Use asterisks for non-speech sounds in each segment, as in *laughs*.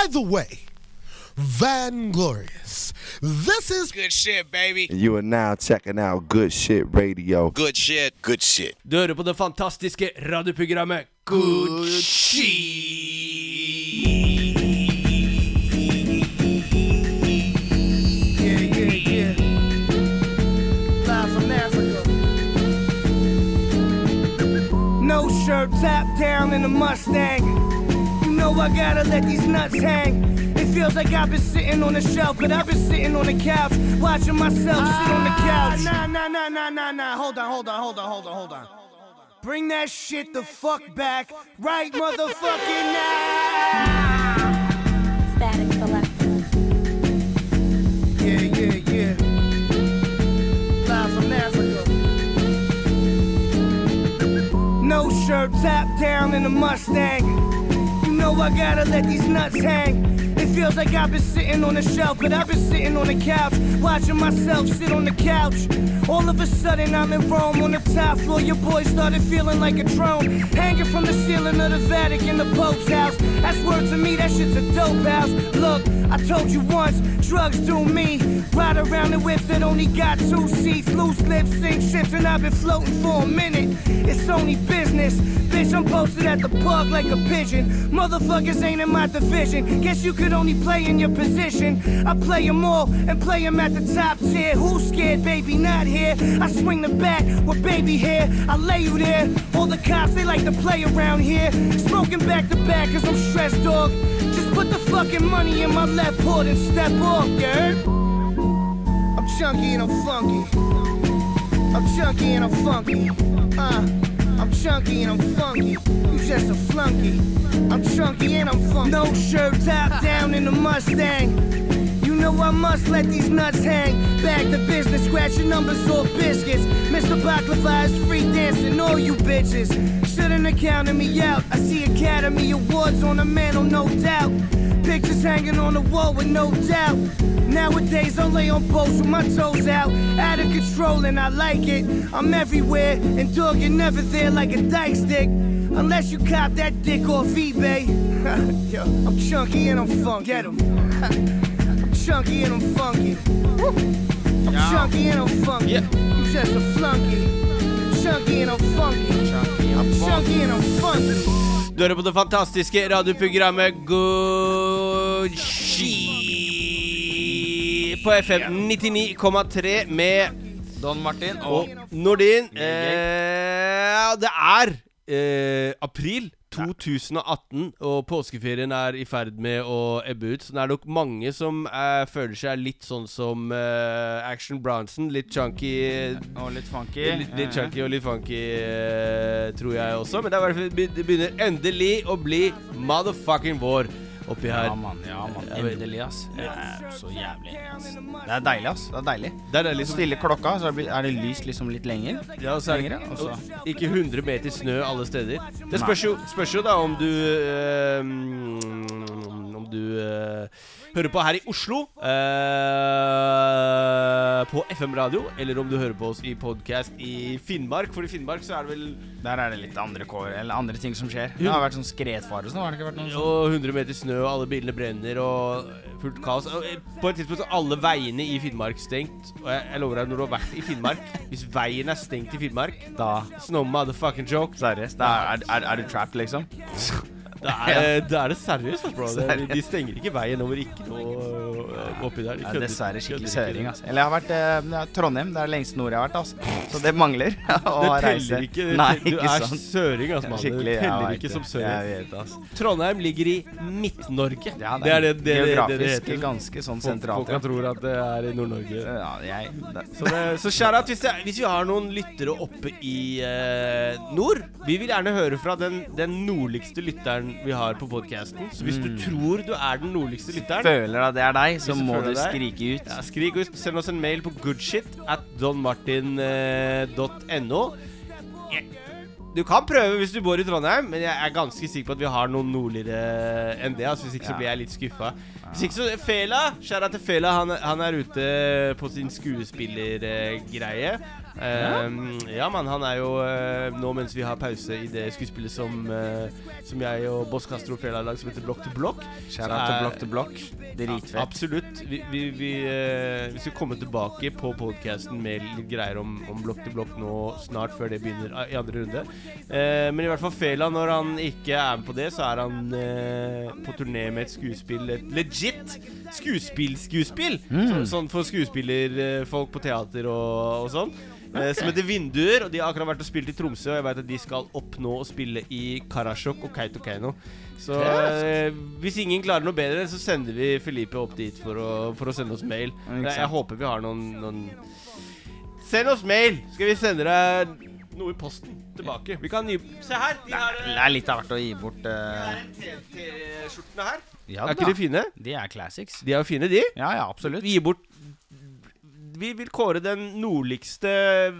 By the way, Van Glorious, this is Good shit, baby. You are now checking out Good Shit Radio. Good shit. Good shit. Du hører på det fantastiske radioprogrammet Good Yeah, yeah, yeah. Live from Africa. No shirt, top down in a Mustang. You know I gotta let these nuts hang. It feels like I've been sitting on the shelf, but I've been sitting on the couch, watching myself sit on the ah, couch. Nah, nah, nah, nah, nah, nah. Hold on, hold on, hold on, hold on, hold on. Bring that shit the fuck back right motherfucking now. Static Selektah. Yeah, yeah, yeah. Live from Africa. No shirt, top down in a Mustang. I gotta let these nuts hang. Feels like I've been sitting on the shelf, but I've been sitting on the couch, watching myself sit on the couch. All of a sudden, I'm in Rome on the top floor. Your boy started feeling like a drone, hanging from the ceiling of the Vatican, the Pope's house. That's word to me, that shit's a dope house. Look, I told you once, drugs do me. Ride around in whips that only got two seats, loose lips, sink ships, and I've been floating for a minute. It's only business. Bitch, I'm posted at the park like a pigeon. Motherfuckers ain't in my division. Guess you could only play in your position. I play 'em all and play 'em at the top tier. Who's scared, baby? Not here. I swing the bat with baby hair. I lay you there. All the cops, they like to play around here. Smoking back to back cause I'm stressed, dog. Just put the fucking money in my left port and step off, you? I'm chunky and I'm funky. I'm chunky and I'm funky. Uh, I'm chunky and I'm funky. You just a flunky. I'm chunky and I'm funky. No shirt, top down in the Mustang. You know I must let these nuts hang. Back to business, scratching numbers off biscuits. Mr. Baklava is free dancing, all you bitches. Shouldn't have counted me out. I see Academy Awards on the mantle, no doubt. Pictures hanging on the wall with no doubt. Nowadays I lay on boats with my toes out. Out of control and I like it. I'm everywhere and dog you're never there like a dyke stick. Unless you cop that dick off eBay. *laughs* Yo, I'm chunky and I'm funky. Get 'em. *laughs* I'm chunky and I'm funky. I'm chunky and I'm funky. Yeah. You just a flunky. Chunky and I'm funky. I'm chunky and I'm funky. Du hører på det fantastiske radioprogrammet Good Shit på FM 99,3 med Don Martin og Nordin. Eh, det er eh, april 2018, og påskeferien er i ferd med å ebbe ut. Så det er nok mange som eh, føler seg litt sånn som eh, Action Bronson. Litt chunky. Og litt funky. Litt, litt chunky og litt funky, eh, tror jeg også. Men det, er det begynner endelig å bli motherfucking vår oppi her. Ja, mann. Ja, man. Endelig, ass. Det er så jævlig. Ass. Det er deilig, ass. Det er deilig. Det er deilig som... Stille klokka, så er det- lyst liksom litt lenger. Ja, så er det Lengre, og ikke 100 meter snø alle steder. Det spørs jo, spørs jo da om du øh, Om du eh, hører på her i Oslo eh, på FM-radio, eller om du hører på oss i podkast i Finnmark. For i Finnmark så er det vel Der er det litt andre kår, eller andre ting som skjer. Det har vært sånn skredfare og sånn, har det ikke vært noe sånt? og 100 meter snø, og alle bilene brenner, og fullt kaos. Og, eh, På et tidspunkt så er alle veiene i Finnmark stengt. Og jeg, jeg lover deg, når du har vært i Finnmark Hvis veien er stengt i Finnmark Da It's no motherfucking joke. Seriøst? Da er, er, er du trapped, liksom? *laughs* Da er, da er det seriøst, altså, bro. De stenger ikke veien over ikke noe øh, oppi der. De er kødder- dessverre skikkelig søring, altså. Eller jeg har vært eh, ja, Trondheim. Det er det lengste nord jeg har vært, altså. Så det mangler *laughs* å Det reise. ikke. Det, Nei, du er sant. søring, altså, mann. Det teller ikke som søring. Altså. Trondheim ligger i Midt-Norge. Ja, det er det det, det, det, det geografisk heter. ganske sånn sentralt. folk tror at det er i Nord-Norge. Ja, jeg det, Så, det, så shout-out hvis, det- hvis vi har noen lyttere oppe i uh, nord. Vi vil gjerne høre fra den, den nordligste lytteren vi har på podkasten. Så hvis du tror du er den nordligste lytteren føler at det er deg, så må du skrike ut. Ja, skrik ut. Send oss en mail på goodshit at donmartin.no. Du kan prøve hvis du bor i Trondheim, men jeg er ganske sikker på at vi har noen nordligere enn det. Altså, hvis ikke så blir jeg litt skuffa. Hvis ikke så Fela, skjæra til Fela, han, han er ute på sin skuespillergreie. Ehm, ja, mann. Han er jo uh, Nå mens vi har pause i det skuespillet som, uh, som jeg og Boss Castro Fredag har lagd, som heter Blokk til blokk. Kjære til Block Blokk til Blokk. Dritfett. Absolutt. Vi, vi, vi, uh, vi skal komme tilbake på podcasten med litt greier om, om blokk til blokk nå snart, før det begynner i andre runde. Eh, men i hvert fall Fela, når han ikke er med på det, så er han på turné med et skuespill. Et legit skuespill-skuespill! Så, sånn for skuespillerfolk på teater og, og sånn. Eh, som heter Vinduer. Og de har akkurat vært og spilt i Tromsø. Og jeg vet at de skal opp nå og spille i Karasjok og Kautokeino. Så eh, hvis ingen klarer noe bedre, så sender vi Felipe opp dit for å, for å sende oss mail. Jeg, jeg håper vi har noen, noen Send oss mail! Skal vi sende deg noe i posten tilbake? Vi kan gi Se her! De har, Det er litt av hvert å gi bort. uh... eh, har en T-skjortene her. ja er ikke de fine? De er classics. De er jo fine, de. Ja, ja, absolutt. Vi gir bort Vi vil kåre den nordligste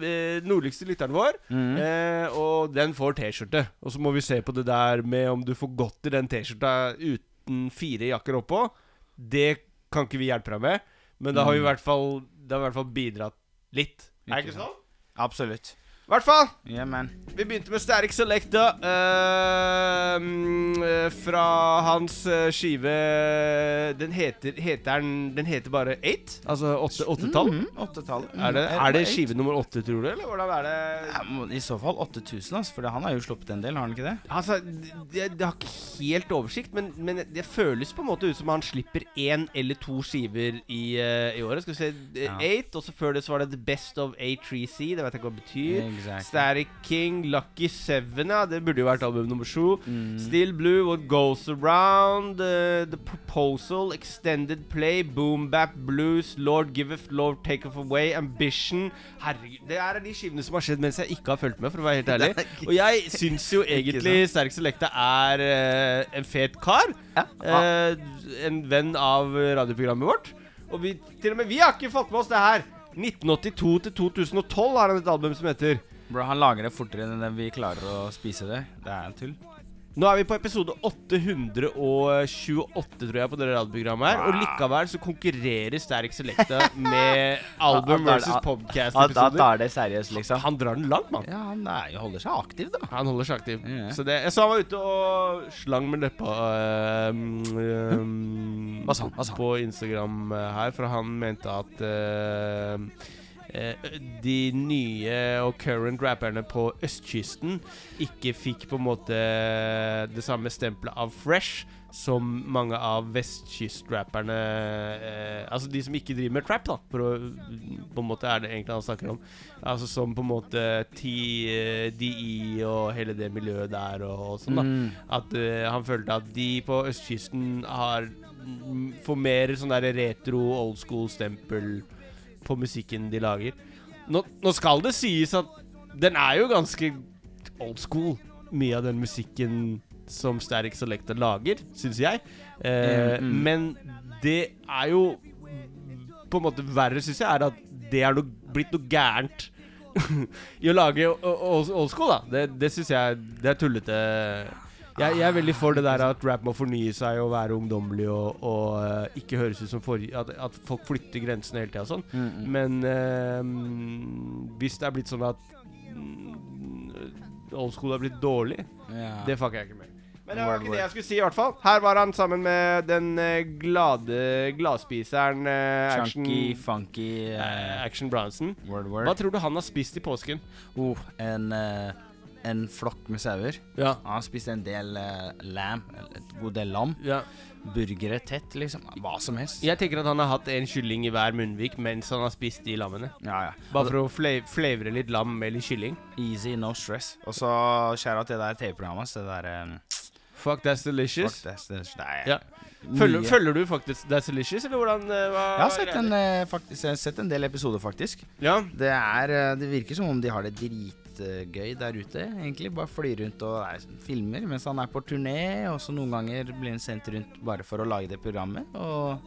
eh, Nordligste lytteren vår. Mm. Eh, og den får T-skjorte. Og så må vi se på det der med om du får godt i den T-skjorta uten fire jakker oppå. Det kan ikke vi hjelpe deg med. Men da har vi i hvert fall Det har i hvert fall bidratt litt. Er det ikke sånn? Absolutt. I hvert fall. Yeah, Vi begynte med Static Selecta eh, mm, eh, fra hans eh, skive Den heter, heter den Den heter bare Eight? Altså åtte- åttetall? Mm, Åttetallet. Er det, er det skive nummer åtte, tror du? Eller hvordan er det? Ja, må- I så fall 8000, altså, for han har jo sluppet en del, har han ikke det? Altså, det, har ikke helt oversikt, men, men det føles på en måte ut som han slipper én eller to skiver i, uh, i året. Skal vi se Ja. Eight, og så før det så var det The Best of A3C. Det vet jeg ikke hva det betyr. Exactly. Static King, Lucky Seven, ja. Det burde jo vært album nummer sju. Mm. Still Blue, What Goes Around, uh, The Proposal, Extended Play, Boom Bap Blues, Lord Giveth, Lord Taketh Away, Ambition Herregud, det er de skivene som har skjedd mens jeg ikke har fulgt med, for å være helt *laughs* ærlig. Og jeg syns jo egentlig Sterk Selecta er uh, en fet kar. Ja. Uh, en venn av radioprogrammet vårt. Og vi, til og med vi har ikke fått med oss det her. 1982 til 2012 har han et album som heter Bro, han lager det fortere enn vi klarer å spise det. Det er tull. Nå er vi på episode 828, tror jeg, på det radioprogrammet her. Og likevel så konkurrerer Sterk Selecta med *laughs* album versus da- Da, tar det seriøst, liksom. Han drar den langt, mann. Ja, han er, holder seg aktiv, da. Han holder seg aktiv. Ja. Så det, jeg så han var ute og slang med leppa um, um, Hva sa han? Hva sa han? på Instagram eh, her, for han mente at eh, de nye og current rapperne på østkysten ikke fikk på en måte det samme stempelet av fresh som mange av vestkystrapperne eh, Altså de som ikke driver med trap, da. For å, på en måte er det egentlig han snakker om. Altså som på en måte eh, og hele det miljøet der og, og sånn, da. Mm. At eh, han følte at de på østkysten har får mer sånn der retro, old school-stempel på musikken de lager. Nå, nå skal det sies at den er jo ganske old school, mye av den musikken som Static Selector lager, syns jeg. Eh, Mm, mm. Men det er jo på en måte verre, syns jeg, er at det er no, blitt noe gærent *laughs* i å lage old school, da. Det, det syns jeg Det er tullete. Jeg, jeg er veldig for det der at rap må fornye seg og være ungdommelig og, og uh, ikke høres ut som for, at, at folk flytter grensene hele tida og sånn. Mm, mm. Men uh, hvis det er blitt sånn at mm, old school er blitt dårlig, Ja. det fucker jeg ikke med. Men det var ikke det jeg skulle si, i hvert fall. Her var han sammen med den eh, glade gladspiseren eh, Action, Chunky, funky eh, Action Bronson. Hva tror du han har spist i påsken? Oh, en, eh, en flokk med sauer. Ja. Han har spist en del uh, lam, eller et god del lam. ja. Burgere tett, liksom. Hva som helst. Jeg tenker at han har hatt en kylling i hver munnvik mens han har spist de lammene. Ja, ja. Bare for å flavre litt lam med litt kylling. Easy, no stress. Og så skjæra til det der TV-programmet hans. Det der um, Fuck, that's delicious. Fuck, that's delicious. det er Ja. Følger, følger du faktisk That's Delicious, eller hvordan eh, hva, Jeg har sett en, eh, faktisk, sett en del episoder, faktisk. Ja. Det er eh, Det virker som om de har det dritgøy der ute, egentlig. Bare flyr rundt og er, filmer mens han er på turné, og så noen ganger blir han sendt rundt bare for å lage det programmet. Og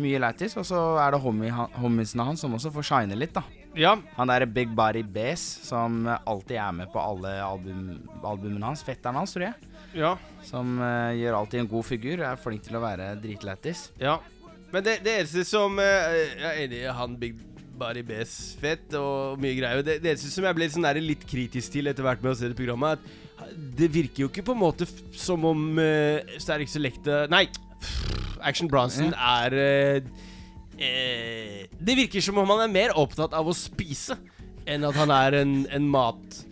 mye lættis. Og så er det homie, han- homiesene hans som også får shine litt, da. ja. Han er Big Body Bass, som alltid er med på alle album, albumene hans. Fetteren hans, tror jeg. Ja. Som uh, gjør alltid en god figur. Er flink til å være dritlættis. Ja. Men det, det eneste som uh, Jeg er enig i han Big Body Bess fett og mye greier. Det, det eneste som jeg ble sånn litt kritisk til etter hvert med å se det programmet, at det virker jo ikke på en måte som om uh, Sterk Selecta Nei, Action Bronson er uh, uh, Det virker som om han er mer opptatt av å spise enn at han er en, en mat...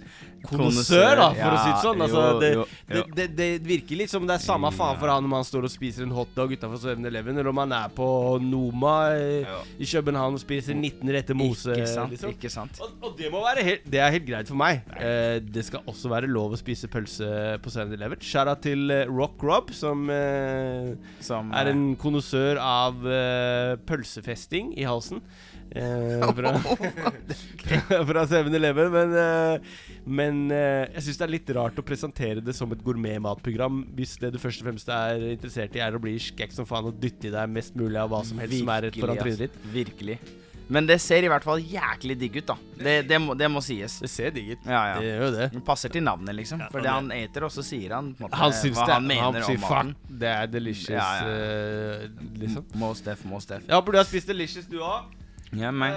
Konnoissør, da, for å si det sånn. Altså, det, jo, jo. det, det virker litt som det er samme faen for han om han står og spiser en hotdog utafor 7-Eleven, eller om han er på Noma i, i København og spiser 19 retter mose. Ikke sant, liksom. ikke sant. Og, og det må være helt, Det er helt greit for meg. Eh, det skal også være lov å spise pølse på 7-Eleven. Shout out til eh, Rock Rob, som eh, Som er en konnoissør av eh, pølsefesting i halsen. Eh, fra *laughs* fra 7-Eleven. Men, eh, men eh, jeg syns det er litt rart å presentere det som et gourmetmatprogram hvis det du først og fremst er interessert i, er å bli skekk som faen og dytte i deg mest mulig av hva som helst som er rett foran trynet ditt. Virkelig. Men det ser i hvert fall jæklig digg ut, da. Det, det, må, det må sies. Det ser digg ut. Ja, ja. Det gjør jo det. Det passer til navnet, liksom. Ja, For det han eter, og så sier han måte, Han syns hva det. han Han, mener sier om maten. det er delicious, Ja, ja. Uh, liksom. Most def, most. Jeg håper du har spist delicious, du òg. Ja, men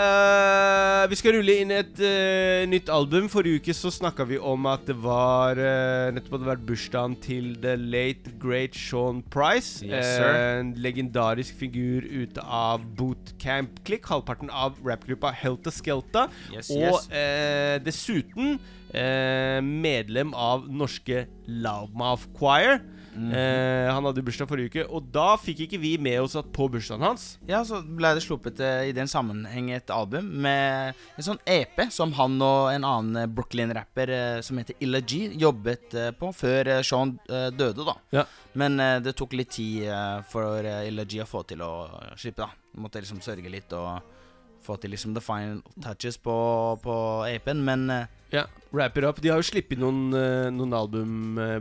Eh, vi skal rulle inn et eh, nytt album. Forrige uke så snakka vi om at det var uh, nettopp hadde vært bursdagen til the late great Sean Price. Yes, sir. Eh, en legendarisk figur ute av Bootcamp Click, halvparten av rappgruppa Helta Skelta. Yes, og yes. eh, dessuten eh, medlem av norske Loudmouth Choir. Mhm. Eh, han hadde bursdag forrige uke, og da fikk ikke vi med oss at på bursdagen hans Ja, så ble det sluppet eh, i den sammenheng et album med en sånn EP som han og en annen eh, Brooklyn-rapper eh, som heter Illa G, jobbet eh, på før Sean døde, da. Ja. Men det tok litt tid for Illa G å få til å slippe, da. Måtte liksom sørge litt og få til liksom the final touches på, på EP-en, men eh, Ja, wrap it up. De har jo sluppet noen, eh, noen album, eh,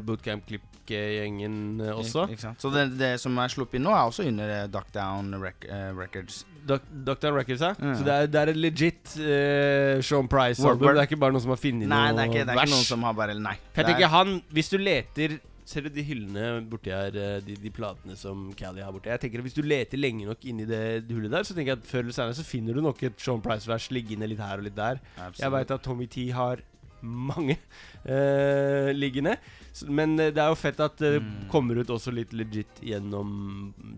også. Ikke sant? Så det, det som er sluppet nå, er også under Duckdown rec Records. Duckdown. Records, ja. Mm. Så det er, det er et legit uh, Sean Price-album. Det er ikke bare noen som har funnet Nei, noe det er ikke, det er ikke noen som har bare Nei. Jeg er- tenker han Hvis du leter Ser du de hyllene borti her, eh, de, de platene som Cali har borti? Jeg tenker at Hvis du leter lenge nok inni det hullet der, så tenker jeg at før eller senere så finner du nok et Sean Price-vers liggende litt her og litt der. Absolutt. Jeg veit at Tommy T har mange uh, *laughs* liggende. Men eh, det er jo fett at det Mm. kommer ut også litt legit gjennom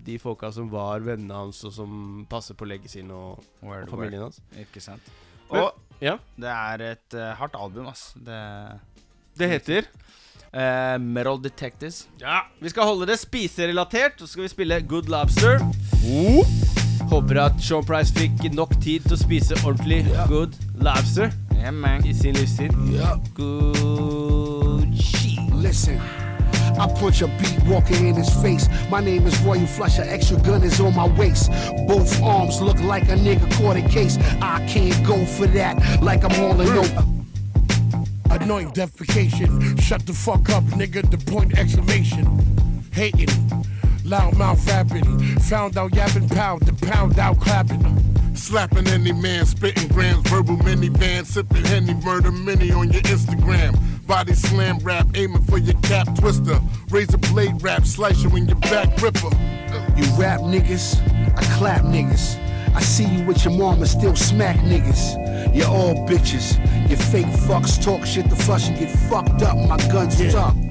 de folka som var vennene hans, og som passer på leggene og, Word, og familien hans. Ikke sant. Men- Og Ja, det er et uh, hardt album, ass. Det det heter eh, Metal Detectives. Ja, Vi skal holde det spiserelatert, så skal vi spille Good Lobster. Håper at Sean Price fikk nok tid til å spise ordentlig good lobster Yeah, man. i sin livstid. Yeah. Good shit. Listen. I punch a beat walking in his face. My name is Royal Flusher. Extra gun is on my waist. Both arms look like a nigga caught a case. I can't go for that like I'm hauling no. Anoint defecation. Shut the fuck up, nigga. The point exclamation. Hating. Loud mouth rapping. Found out yapping pound. The pound out clapping. Slapping any man, spitting grams, verbal minivan, sipping henny, murder mini on your Instagram. Body slam rap, aiming for your cap twister. Razor blade rap, slice you in your back ripper. You rap niggas, I clap niggas. I see you with your mama still smack niggas. You're all bitches. You fake fucks talk shit to flush and get fucked up. My gun's Yeah. stuck.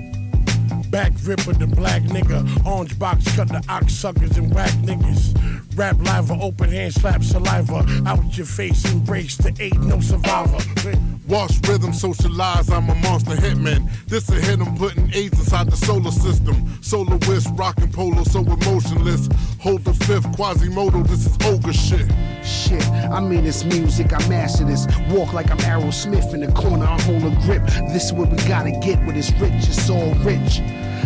Back ripper, the black nigga. Orange box cut the ox suckers and whack niggas. Rap live, open hand slap saliva. Out your face, embrace the eight, no survivor. Wash rhythm, socialize, I'm a monster hitman. This a hit, I'm putting AIDS inside the solar system. Solar whisk, rockin' polo, so emotionless. Hold the fifth, Quasimodo, this is ogre shit. Shit, I mean it's music, I master this. Walk like I'm Aerosmith in the corner, I hold a grip. This is what we gotta get when it's rich, it's all rich.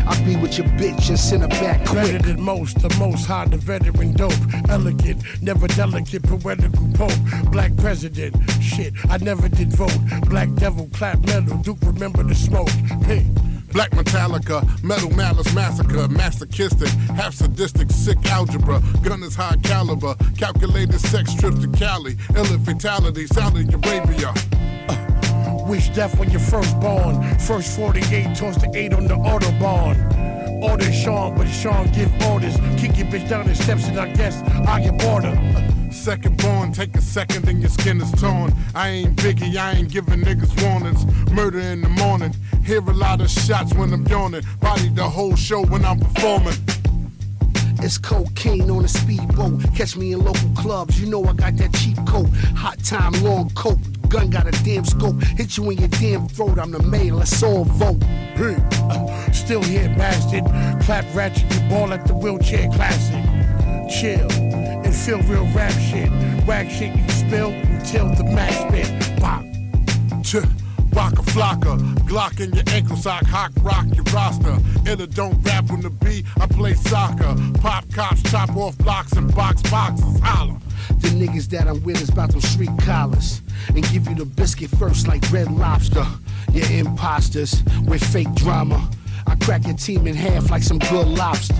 I be with your bitch and send her back Better quick. than most, the most high, the veteran dope. Elegant, never delicate, poetical pope. Black president, shit, I never did vote. Black devil, clap metal, Duke remember the smoke. Hey. Black Metallica, metal malice massacre, masochistic, half sadistic, sick algebra, gun is high caliber, calculated sex trips to Cali, ill fatality, Saudi Arabia. Wish death when you're first born. First 48 towards the 8 on the Autobahn. order Sean, but Sean give orders. Kick your bitch down the steps, and I guess I get border. Second born, take a second and your skin is torn. I ain't Biggie, I ain't giving niggas warnings. Murder in the morning, hear a lot of shots when I'm yawning. Body the whole show when I'm performing. It's cocaine on a speedboat. Catch me in local clubs. You know I got that cheap coat. Hot time, long coat. Gun got a damn scope. Hit you in your damn throat. I'm the mayor. Let's all vote. Hey, uh, still here, bastard. Clap ratchet, you ball at the wheelchair classic. Chill and feel real rap shit. Whack shit you spill until the max spit. Pop. Ch- Rock a flocker, Glock in your ankle sock, hawk rock your roster. Illa don't rap on the beat, I play soccer. Pop cops, chop off blocks and box boxes, holler. The niggas that I'm with is about them street collars. And give you the biscuit first like red lobster. You're imposters with fake drama. I crack your team in half like some good lobster.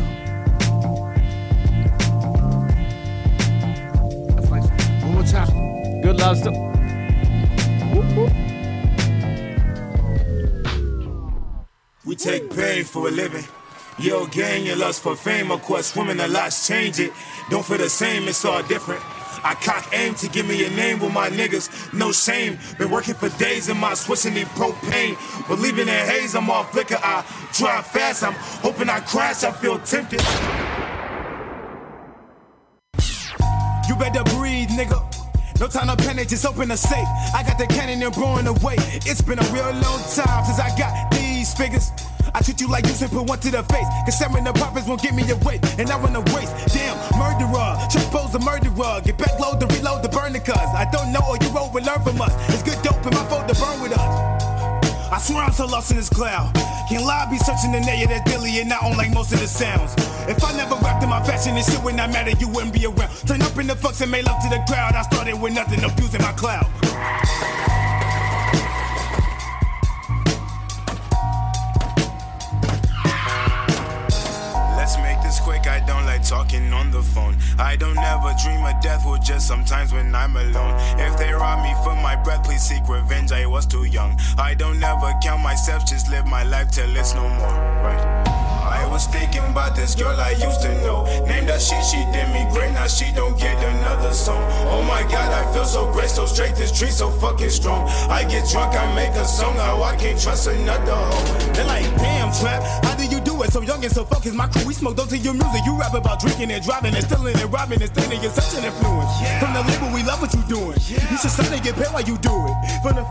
One more time. Good lobster. We take pain for a living. Yo, gang, your lust for fame, of course, women, a lot's change it. Don't feel the same, it's all different. I cock aim to give me a name with my niggas, no shame. Been working for days in my switch and need propane. Believing in haze, I'm off flicker. I drive fast, I'm hoping I crash, I feel tempted. You better breathe, nigga. No time to panic, just open the safe. I got the cannon and blowing away. It's been a real long time since I got figures. I treat you like you should put one to the face. Cause seven the profits won't get me away. And I wanna waste. Damn, murderer. Trapo's a murderer. Get back load to reload the burner cuz. I don't know or you won't learn from us. It's good dope in my phone to burn with us. I swear I'm so lost in this cloud. Can't lie, be searching the net, yeah, that's Billy, and I don't like most of the sounds. If I never rapped in my fashion and shit would not matter, you wouldn't be around. Turn up in the fucks and made love to the crowd. I started with nothing, abusing my cloud. Talking on the phone. I don't ever dream of death, well, just sometimes when I'm alone. If they rob me for my breath, please seek revenge, I was too young. I don't ever count myself, just live my life till it's no more, right? I was thinking about this girl I used to know. Named her she, she did me great, now she don't get another song. Oh my god, I feel so great, so straight, this tree so fucking strong. I get drunk, I make a song, how I can't trust another hoe. They're like, damn, trap, how do you So young and so focused, my crew, we smoke, don't your music. You rap about drinking and driving and stealing and robbing and stealing, you're such an influence. From the label, we love what you're doing. You should and get paid while you do it. From the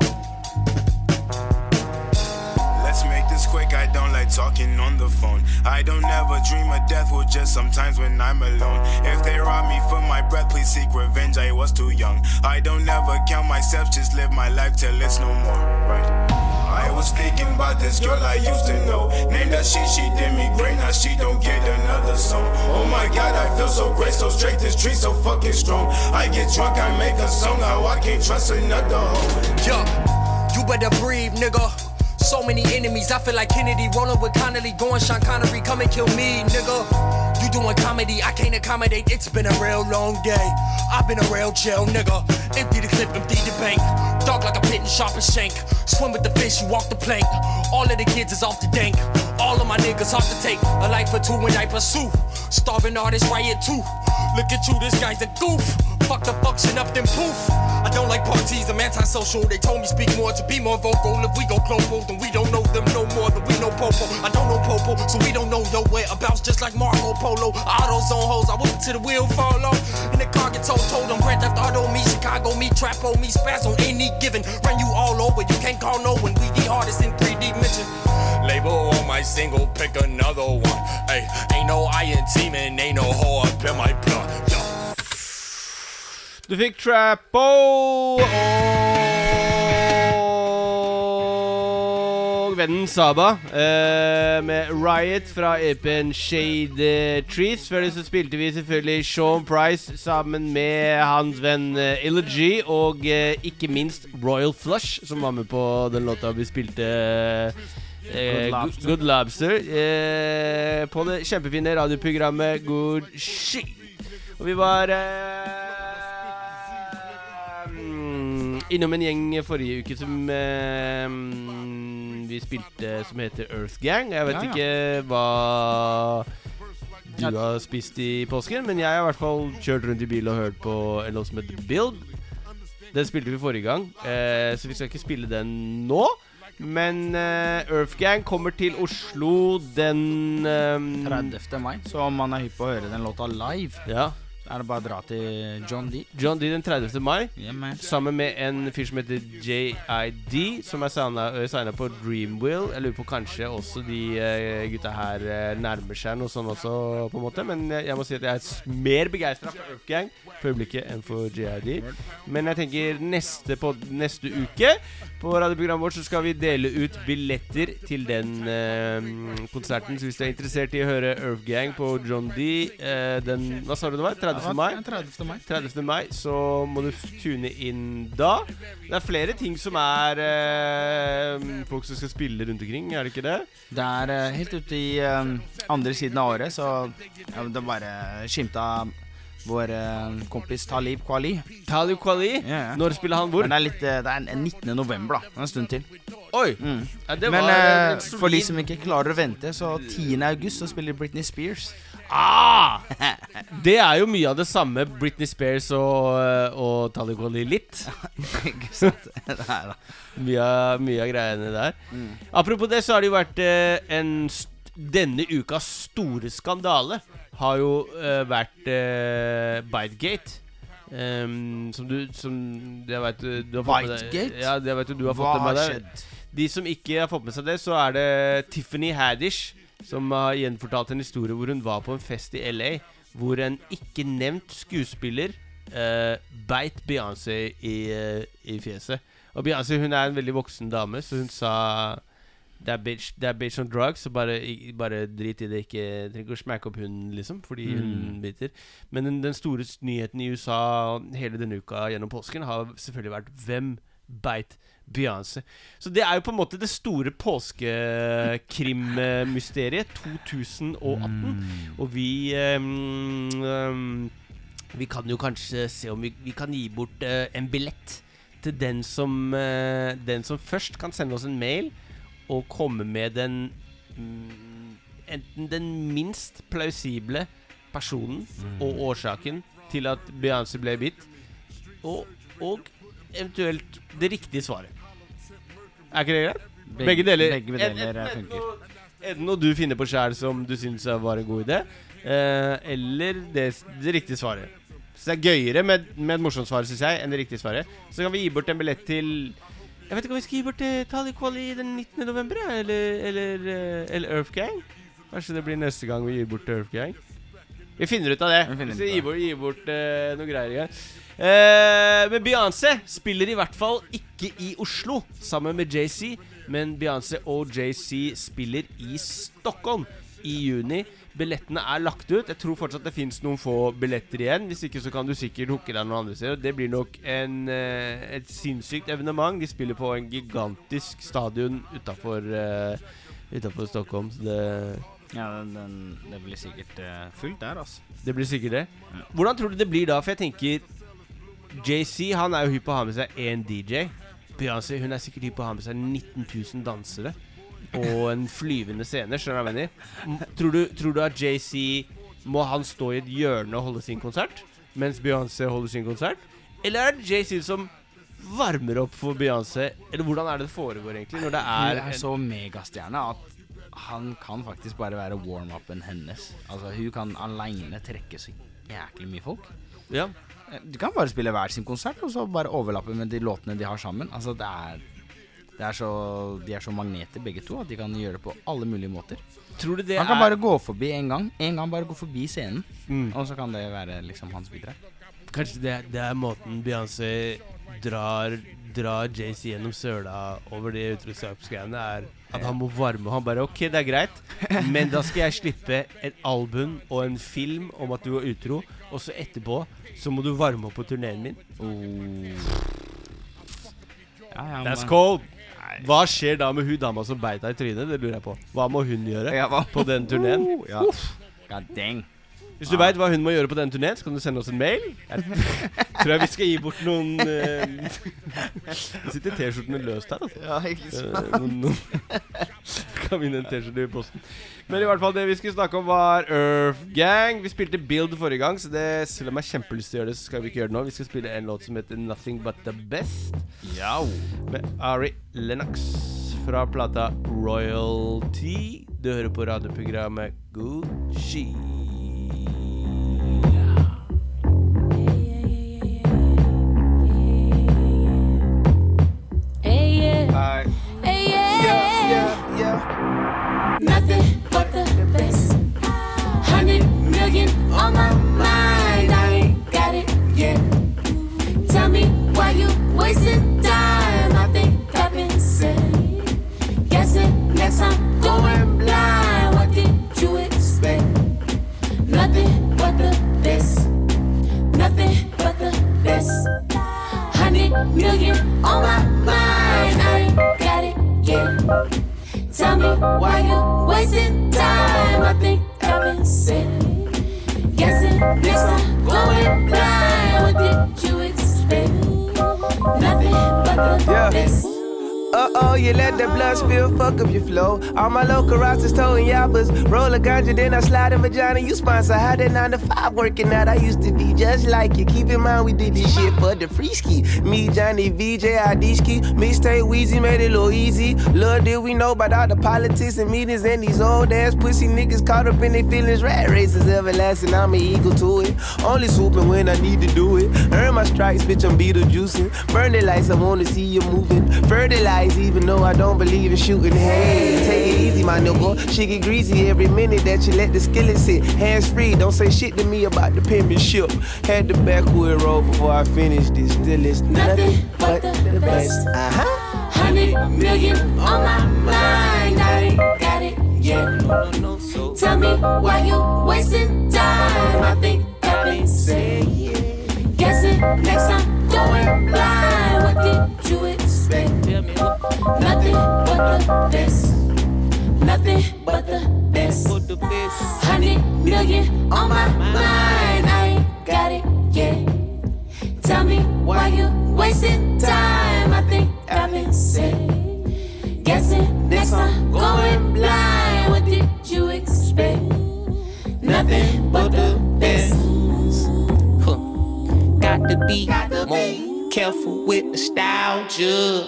Let's make this quick, I don't like talking on the phone. I don't ever dream of death, well, just sometimes when I'm alone. If they rob me for my breath, please seek revenge, I was too young. I don't ever count myself, just live my life till it's no more, right? I was thinking about this girl I used to know. Named her she, she did me great, now she don't get another song. Oh my god, I feel so great, so straight, this tree so fucking strong. I get drunk, I make a song, how I can't trust another hoe. Yeah, you better breathe, nigga. So many enemies, I feel like Kennedy rolling with Connally, going Sean Connery, come and kill me, nigga. You doing comedy, I can't accommodate. It's been a real long day. I've been a real chill nigga. Empty the clip, empty the bank. Dark like a pit and sharp as shank. Swim with the fish, you walk the plank. All of the kids is off the dank. All of my niggas off to take. A life for two when I pursue. Starving artists riot too. Look at you, this guy's a goof. Fuck the function up, then poof. I don't like parties, I'm antisocial. They told me speak more to be more vocal. If we go global, then we don't know them no more than we know Popo. I don't know Popo, so we don't know your whereabouts. Just like Marco Polo. Autos on hoes, I whip to the wheel fall off. And the car gets told, told them Grand Theft Auto me, Chicago me, Trap on me, on any given. Run you all over, you can't call no one. We the artists in 3 dimension. Label on my single, pick another one. Hey, ain't no iron in team and ain't no hole up in my blood. Yo. Du fikk Trappo og vennen Saba eh, med Riot fra EP-en Shade Trees. Før det så spilte vi selvfølgelig Sean Price sammen med hans venn eh, og eh, ikke minst Royal Flush, som var med på den låta vi spilte. Eh, Good Lobster. Good Lobster eh, på det kjempefine radioprogrammet Good Shit. Og vi var eh, mm, innom en gjeng forrige uke som eh, vi spilte som heter Earth Gang. Jeg vet Ja, ja. ikke hva du har spist i påsken, men jeg har i hvert fall kjørt rundt i bil og hørt på en låt som heter Build. Den spilte vi forrige gang, eh, så vi skal ikke spille den nå. Men uh, Earthgang kommer til Oslo den um, 30. mai. Så om man er hypp på å høre den låta live, Ja. er det bare å dra til John D. John D den 30. mai. Yeah. Sammen med en fyr som heter JID, som er signa på Dreamwill. Jeg lurer på kanskje også de uh, gutta her uh, nærmer seg noe sånn også, på en måte. Men jeg, må si at jeg er mer begeistra for Earth Gang for øyeblikket enn for JID. Men jeg tenker neste, på, neste uke på radioprogrammet vårt så skal vi dele ut billetter til den eh, konserten. Så hvis du er interessert i å høre Earth Gang på John D eh, den Hva sa du det var? 30. mai? 30. mai. 30. mai, så må du tune inn da. Det er flere ting som er eh, folk som skal spille rundt omkring, er det ikke det? Det er eh, helt ute i eh, andre siden av året, så ja, det bare skimta vår uh, kompis Talib Kwali. Talib Kwali? Yeah, yeah. Når spiller han hvor? Men det er, litt, eh, det er 19. november, da. En stund til. Oi! Mm. Ja, det Men var solid- for de som ikke klarer å vente, så 10. august så spiller Britney Spears. Ah! *laughs* Det er jo mye av det samme. Britney Spears og, og Talib Kwali litt. *laughs* ikke sant? *laughs* Nei da. Mye, av- mye av greiene der. Apropos det, så har det jo vært uh, en st Denne ukas store skandale har jo uh, vært uh, Bidegate. Um, som du Som jeg vet, du- du har fått med deg? Ja, det vet du, du har fått Hva med har deg. skjedd? De som ikke har fått med seg det, så er det Tiffany Haddish som har gjenfortalt en historie hvor hun var på en fest i LA, hvor en ikke nevnt skuespiller uh, beit Beyoncé i, uh, i fjeset. Og Beyoncé hun er en veldig voksen dame, så hun sa det er bitch, det er bitch on drugs, så bare, bare drit i det. Ikke trenger ikke å smekke opp hunden, liksom, fordi hun Mm. biter. Men den, den store nyheten i USA hele denne uka gjennom påsken har selvfølgelig vært hvem beit Beyoncé. Så det er jo på en måte det store påskekrimmysteriet *laughs* 2018. Og vi um, um, Vi kan jo kanskje se om vi, vi kan gi bort uh, en billett til den som uh, Den som først kan sende oss en mail og komme med den mm, Enten den minst plausible personen og årsaken til at Beyoncé ble bitt, og, og eventuelt det riktige svaret. Er ikke det greit? Begge- Begge deler. begge deler, Enten- funker. Enten noe du finner på sjæl som du syns var en god idé, eh, eller det, det riktige svaret. Så det er gøyere med, med et morsomt svar, syns jeg, enn det riktige svaret. Så kan vi gi bort en billett til Jeg vet ikke om vi skal gi bort til Tali Quali den 19. november, eller, eller, eh, eller Earth Gang. Kanskje det blir neste gang vi gir bort til Earth Gang. Vi finner ut av det. Vi ut Vi gir bort, gir bort uh, noe greier igjen. Uh, men Beyoncé spiller i hvert fall ikke i Oslo sammen med JC. Men Beyoncé og JC spiller i Stockholm i juni. Billettene er lagt ut. Jeg tror fortsatt det fins noen få billetter igjen. Hvis ikke så kan du sikkert hooke deg noen andre steder. Det blir nok en, eh, et sinnssykt evenement. De spiller på en gigantisk stadion utafor uh, Stockholm. Så det Ja, den, den, det blir sikkert uh, fullt der, altså. det blir sikkert det. Hvordan tror du det blir da? For jeg tenker JC han er jo hypp på å ha med seg én DJ. Beyoncé hun er sikkert hypp på å ha med seg 19 000 dansere. Og en flyvende scene. Skjønner du hva jeg mener? Tror du, tror du at JC må han stå i et hjørne og holde sin konsert, mens Beyoncé holder sin konsert? Eller er det JC som varmer opp for Beyoncé? Eller hvordan er det det foregår, egentlig? Når det Hun er, er en- så megastjerne at han kan faktisk bare være warm-upen hennes. Altså, hun kan aleine trekke så jæklig mye folk. Ja. Du kan bare spille hver sin konsert, og så bare overlappe med de låtene de har sammen. Altså, det er, er så, De er så magneter, begge to, at de kan gjøre det på alle mulige måter. Tror du det han kan er bare gå forbi en gang. En gang bare gå forbi scenen, Mm. og så kan det være liksom hans bidrag. Kanskje det, det er måten Beyoncé drar, drar JC gjennom søla over de utroskapsgreiene, er at han må varme. Han bare OK, det er greit, men da skal jeg slippe et album og en film om at du var utro, og så etterpå så må du varme opp på turneen min. Ja, ja, That's cold. Hva skjer da med hun dama som beit deg i trynet? Det lurer jeg på. Hva må hun gjøre Ja, hva- på den turneen? Ja. God dang. Hvis du veit hva hun må gjøre på den turneen, så kan du sende oss en mail. Jeg tror jeg vi skal gi bort noen eh, Det sitter T-skjortene løst her, altså. Ja, ikke sant? Eh, noen, noen. Kan vinne en T-skjorte i posten. Men i hvert fall det vi skulle snakke om, var Earth Gang. Vi spilte Build forrige gang, så det, selv om jeg har kjempelyst til å gjøre det, så skal vi ikke gjøre det nå. Vi skal spille en låt som heter Nothing But The Best. Med Ari Lennox fra plata Royalty. Du hører på radioprogrammet Gucci. Hey, Nothing but the best. Hundred million on my mind. I ain't got it yet. Tell me why you wasting time. I think I've been. Guessing next going blind. What did you expect? Nothing but the best. Nothing but the best. Hundred million on my mind. I ain't got it yet. Tell me why you wasting time. I think I've been said. Guessing time going blind. What did you expect? Nothing but the Yeah. Uh oh, you let the blood spill, fuck up your flow. All my local rosters towing yappers. Roll a ganja, then I slide in vagina. You sponsor, how that 9 to 5 working out. I used to be just like you. Keep in mind, we did this shit for the free ski. Me, Johnny, VJ, Adiski. Mixtape Weezy made it a little easy. Little did we know about all the politics and meetings and these old ass pussy niggas caught up in their feelings. Rat races everlasting, I'm an eagle to it. Only swooping when I need to do it. Earn my stripes, bitch, I'm Beetlejuicing. Burn the lights, I wanna see you moving. Fertilize, even though I don't believe in shooting. Hey, take it easy, my nigga. She get greasy every minute that you let the skillet sit. Hands free, don't say shit to me about the penmanship. Had the backwood roll before I finished this. Still it's nothing but the best. Uh huh. Hundred million on my mind. I ain't got it yet. Tell me why you wasting time. I think I've been said. it next time going blind. What did you Nothing but the best. Nothing but the best. Hundred million on my mind. I ain't got it yet. Tell me why you wasting time. I think I've been said. Guessing next time going blind. What did you expect? Nothing but the best. Got to be more careful with nostalgia.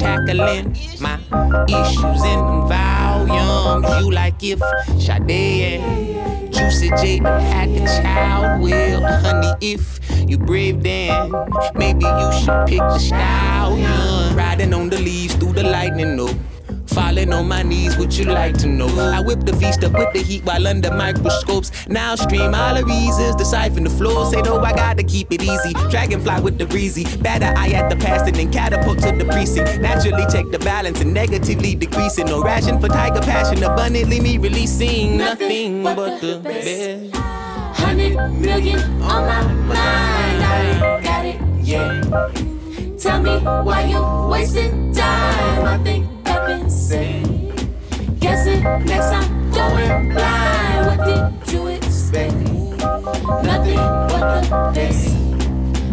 Tackling my issues in them volumes. You like if Sade and Juicy J had a child. Well, honey, if you brave, then maybe you should pick the stallion. Riding on the leaves through the lightning, no. Falling on my knees, would you like to know? I whip the feast up with the heat while under microscopes. Now stream all the reasons, deciphering the flow. Say, no, I gotta keep it easy. Dragonfly with the breezy. Batter eye at the past and then catapult to the precinct. Naturally check the balance and negatively decreasing. No ration for tiger passion, abundantly me releasing nothing but the best. Hundred million on my mind. I got it yet. Tell me why you wasting time. I think Been. Guessing next going blind. What did you expect? Nothing but the best.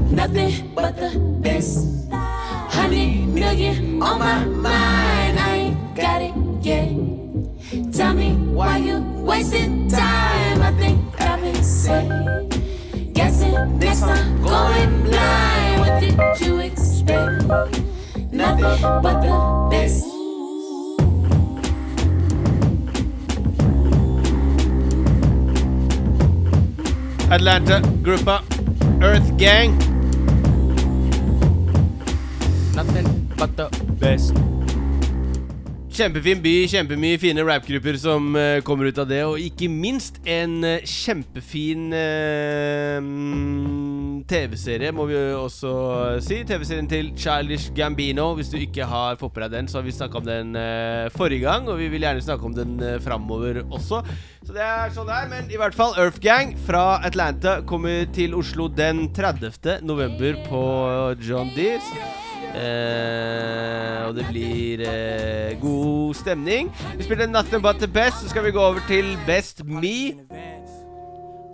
Nothing but the best. Hundred million on my mind. I ain't got it yet. Tell me why you wasting time. I think I've been said. Guessing next time going blind. What did you expect? Nothing but the best. Atlanta-gruppa Earthgang. Nothing but the best. Kjempefin by, kjempemye fine rapgrupper som uh, kommer ut av det. Og ikke minst en uh, kjempefin mm, TV-serie, må vi også si. TV-serien til Childish Gambino. Hvis du ikke har fått med deg den, så har vi snakka om den forrige gang. Og vi vil gjerne snakke om den uh, framover også. Så det er sånn det er. Men i hvert fall Earth Gang fra Atlanta kommer til Oslo den 30. november på John Dees. Eh, og det blir eh, god stemning. Vi spiller Nothing But The Best. Så skal vi gå over til Best Me.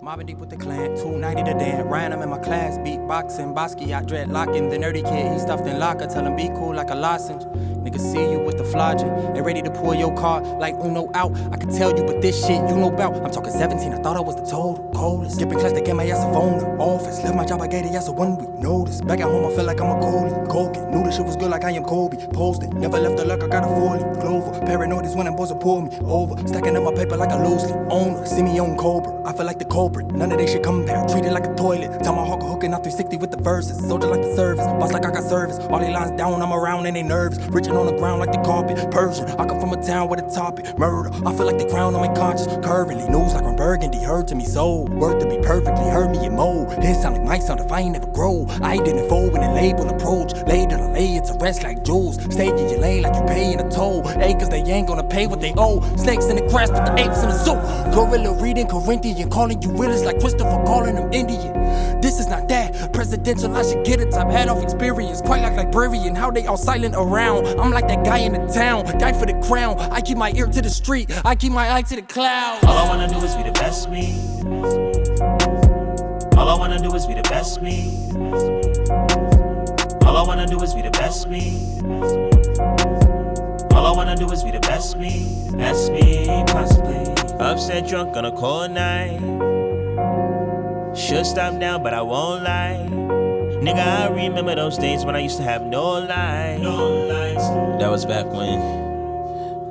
Mobbing deep with the clan, 290 to Dan. Ryan, I'm in my class, beatboxing, Basquiat, dreadlocking. The nerdy kid, he stuffed in locker, tell him be cool like a lozenge. Niggas see you with the flogging and ready to pull your card like Uno out. I can tell you, but this shit you know about. I'm talking 17, I thought I was the total coldest. Skipping class, they gave my ass a phone to office. Left my job, I gave the ass a one week notice. Back at home, I feel like I'm a goalie. Coking, knew this shit was good like I am Kobe. Posted, never left the luck, I got a 40. Clover, paranoid is when I'm supposed to pull me over. Stacking up my paper like a loosely owner. See me on Cobra, I feel like the None of they should come back, treated like a toilet. Tell my hawk hooking out 360 with the verses. Soldier like the service, boss like I got service. All they lines down, I'm around and they nervous. Reaching on the ground like the carpet. Persian, I come from a town where the topic murder. I feel like the crown on my conscience. Currently, news like I'm burgundy, heard to me so. Word to be perfectly, heard me in mode. His sound like my sound if I ain't never grow. I didn't fold when the label approach. Later to lay, it's a rest like jewels. Stay in your lane like you paying a toll. Acres they ain't gonna pay what they owe. Snakes in the grass, but the apes in the zoo. Gorilla reading Corinthian, calling you willis like Christopher calling them Indian. This is not that presidential. I should get a top hat off experience. Quite like librarian, how they all silent around. I'm like that guy in the town, guy for the crown. I keep my ear to the street, I keep my eye to the clouds. All I wanna do is be the best me. All I wanna do is be the best me. All I wanna do is be the best me. All I wanna do is be the best me. Best me, possibly. Upset drunk on a cold night. Should stop now, but I won't lie. Nigga, I remember those days when I used to have no light. No lights. That was back when.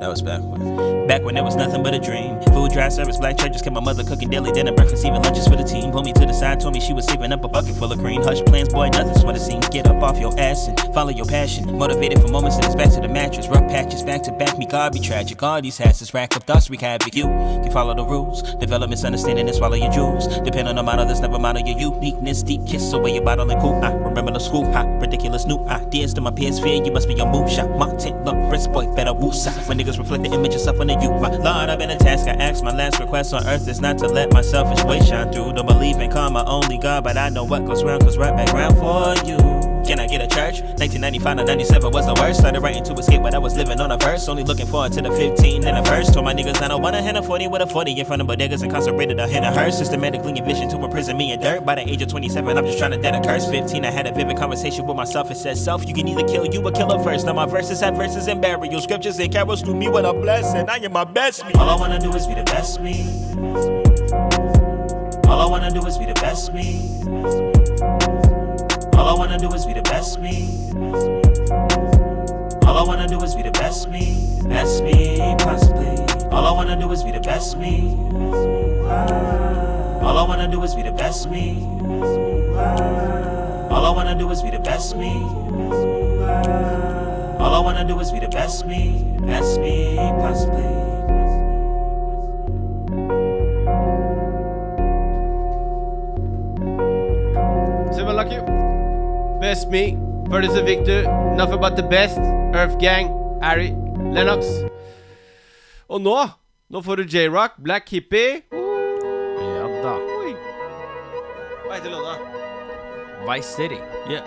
That was back when. Back when there was nothing but a dream. Food, dry service, black churches, kept my mother cooking daily dinner, breakfast, even lunches for the team. Pulled me to the side, told me she was saving up a bucket full of green. Hush plans, boy, nothing's what it seems. Get up off your ass and follow your passion. Motivated for moments, and it's back to the mattress. Rough patches, back to back, me God be tragic. All these hasses rack up thoughts, wreak havoc. You can follow the rules, develop misunderstanding and swallow your jewels. Depend on the of this, never on your uniqueness. Deep kiss away your bottle and cool. I remember the school, hot, ridiculous new ideas to my peers. Fear you must be your move shot. Martin, look, wrist boy, better woosah. When niggas reflect the image of suffering to you, my Lord, I've been a task. I ask my last request on earth is not to let my selfish way shine through. Don't believe in karma, only God, but I know what goes round goes right back round for you. Can I get a church? 1995 to 97 was the worst. Started writing to escape, but I was living on a verse. Only looking forward to the 15 and the first. Told my niggas I don't want a hand of 40 with a 40 in front of bodegas incarcerated a hand of her. Systematically envisioned to imprison me in dirt. By the age of 27, I'm just trying to dead a curse. 15, I had a vivid conversation with myself. It said, Self, you can either kill you or kill a verse. Now my verses have verses and burial scriptures and carols through me with a blessing. I am my best me. All I wanna do is be the best me. All I wanna do is be the best me. All I wanna do is be the best me. All I wanna do is be the best me. Best me, possibly. All I wanna do is be the best me. All I wanna do is be the best me. All I wanna do is be the best me. All I wanna do is be the best me. Best me, possibly. Best me. Producer Victor. Nothing but the best. Earth Gang. Ari Lennox. Og nå Nå får du J-Rock. Black Hippie. Ja da. Hva heter låta? Vice City. Yeah.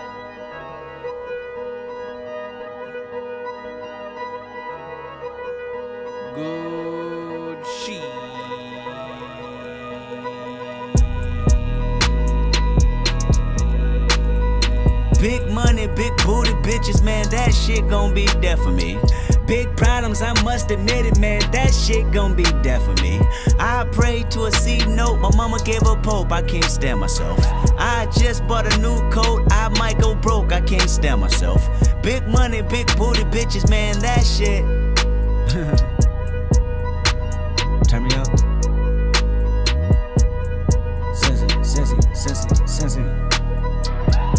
Good money, big booty bitches, man, that shit gon' be there for me. Big problems, I must admit it, man, that shit gon' be there for me. I prayed to a C note, my mama gave up hope, I can't stand myself. I just bought a new coat, I might go broke, I can't stand myself. Big money, big booty bitches, man, that shit. *laughs*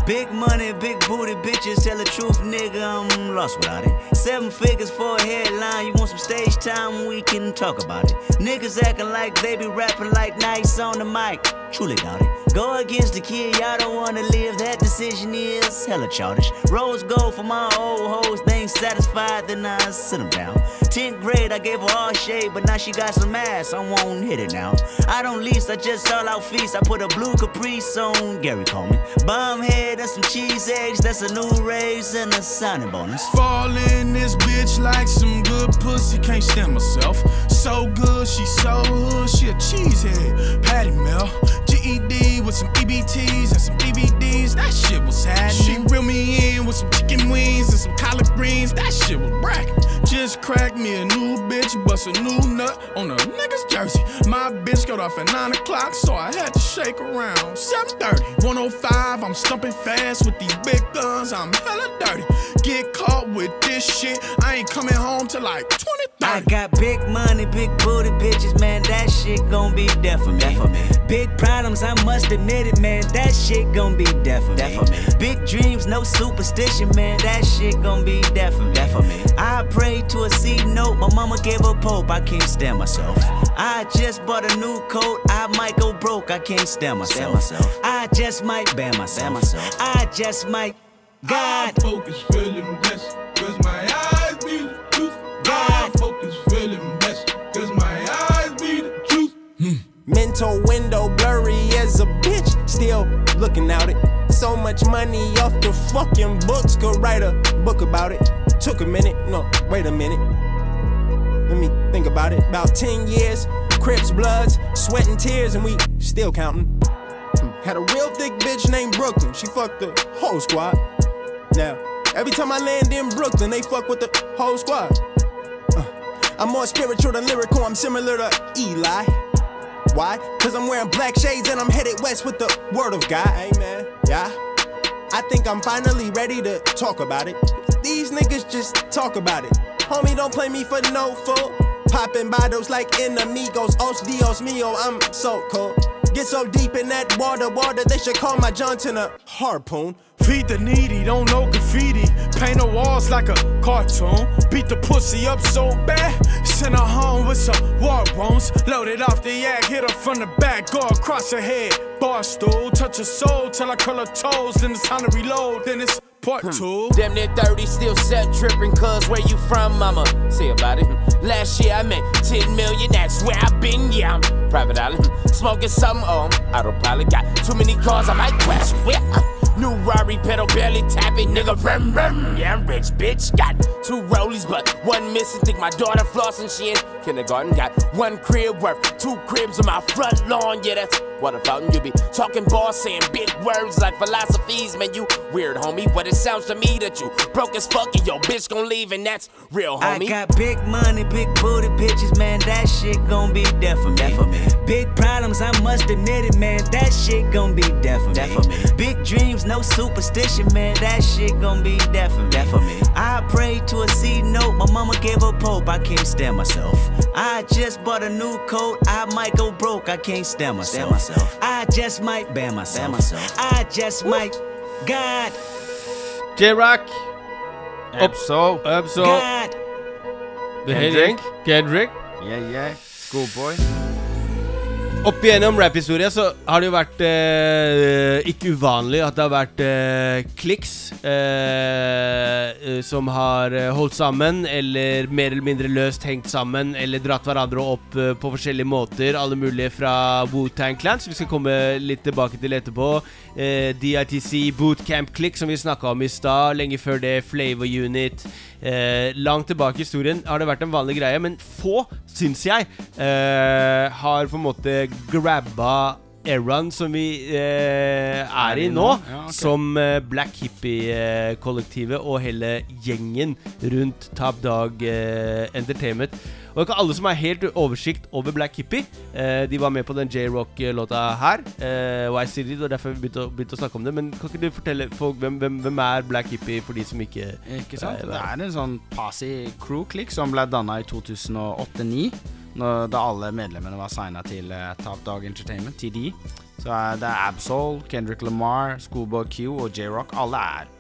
Big money, big booty bitches, tell the truth, nigga, I'm lost without it. Seven figures for a headline, you want some stage time, we can talk about it. Niggas acting like they be rapping like nice on the mic, truly doubt it. Go against the kid, y'all don't wanna live, that decision is hella childish. Rose gold for my old hoes, they ain't satisfied, then I sit them down. 10th grade, I gave her all shade, but now she got some ass, I won't hit it now. I don't lease, I just all out feast, I put a blue caprice on Gary Coleman. Bomb head and some cheese eggs, that's a new raise and a signing bonus. Fall in this bitch like some good pussy, can't stand myself. So good, she so hood, she a cheesehead. Patty Mel, GED with some EBTs and some DVDs. That shit was happening. She reeled me in with some chicken wings and some collard greens. That shit was bracket. Just cracked me a new bitch, bust a new nut on a nigga's jersey. My bitch got off at 9 o'clock, so I had to shake around. 7.30, 105, I'm stumping fast with these big guns, I'm hella dirty. Get caught with this shit, I ain't coming home till like 20, I got big money, big booty bitches, man. That shit gon' be death for me. Big problems, I must admit it, man. That shit gon' be death for me. Big dreams, no superstition, man. That shit gon' be death for me. I prayed to a C note, my mama gave up hope. I can't stand myself. I just bought a new coat, I might go broke. I can't stand myself. I just might ban myself. I just might. God. I focus feeling blessed, cause my eyes be the truth. God focus feeling blessed, cause my eyes be the truth. Hmm. Mental window blurry as a bitch, still looking out it. So much money off the fucking books, could write a book about it. Took a minute, no, wait a minute. Let me think about it. About 10 years, Crips, Bloods, sweat and tears, and we still counting. Hmm. Had a real thick bitch named Brooklyn, she fucked the whole squad. Now, every time I land in Brooklyn, they fuck with the whole squad. Uh, I'm more spiritual than lyrical, I'm similar to Eli. Why? Cause I'm wearing black shades and I'm headed west with the word of God. Amen. Yeah. I think I'm finally ready to talk about it. These niggas just talk about it. Homie, don't play me for no fool. Popping bottles like enemigos. Os Dios mío, I'm so cold. Get so deep in that water, water, they should call my Johnson a harpoon. Feed the needy, don't know graffiti. Paint the walls like a cartoon. Beat the pussy up so bad. Send her home with some war wounds. Loaded off the yak, hit her from the back, go across her head. Bar stool, touch her soul till I curl her toes. Then it's time to reload, then it's part hmm. two. Damn near 30, still set tripping, cuz where you from, mama? Say about it. Last year I made 10 million, that's where I've been, yeah. I'm private island. Smoking some, um, autopilot. Got too many cars, I might crash. Where? New Rari pedal barely tapping, nigga. Rum, rum. Yeah, I'm rich, bitch. Got two rollies, but one missing. Think my daughter flossing, she in kindergarten. Got one crib worth two cribs on my front lawn. Yeah, that's what a fountain. You be talking boss, saying big words like philosophies. Man, you weird, homie. But it sounds to me that you broke as fuck and your bitch gon' leave, and that's real, homie. I got big money, big booty bitches, man. That shit gon' be death for me. Big problems, I must admit it, man. That shit gon' be death for me. Big dreams, no superstition, man. That shit gon' be death for me. I prayed to a C note, my mama gave up hope. I can't stand myself. I just bought a new coat, I might go broke. I can't stand myself. I just might ban myself. I just might. God. J-Rock. Ab-Soul. Ab-Soul. God. The Henrik. Kendrick. Yeah, yeah. Schoolboy. Opp igjennom rap-historia så har det jo vært eh, ikke uvanlig at det har vært eh, kliks eh, eh, som har eh, holdt sammen, eller mer eller mindre løst hengt sammen, eller dratt hverandre opp eh, på forskjellige måter. Alle mulige fra Wu-Tang Clan, som vi skal komme litt tilbake til etterpå. DITC Bootcamp Click, som vi snakka om i stad. Lenge før det Flavor Unit. Eh, langt tilbake i historien har det vært en vanlig greie, men få, syns jeg, eh, har på en måte grabba eraen som vi eh, er i nå, Ja, okay. som eh, Black Hippie-kollektivet og hele gjengen rundt Top Dog eh, Entertainment. Det er ikke alle som har helt oversikt over Black Hippie. Eh, de var med på den J-Rock-låta her, eh, Why City, og derfor har vi begynte å, begynte å snakke om det. Men kan ikke du fortelle folk hvem, hvem, hvem er Black Hippie, for de som ikke Ikke sant? Det er en sånn Pasi crew-klikk som ble danna i 2008-2009. Da alle medlemmene var signa til uh, Top Dog Entertainment, TD. Så uh, det er Absol, Kendrick Lamar, Schoolboy Q og J-Rock. Alle er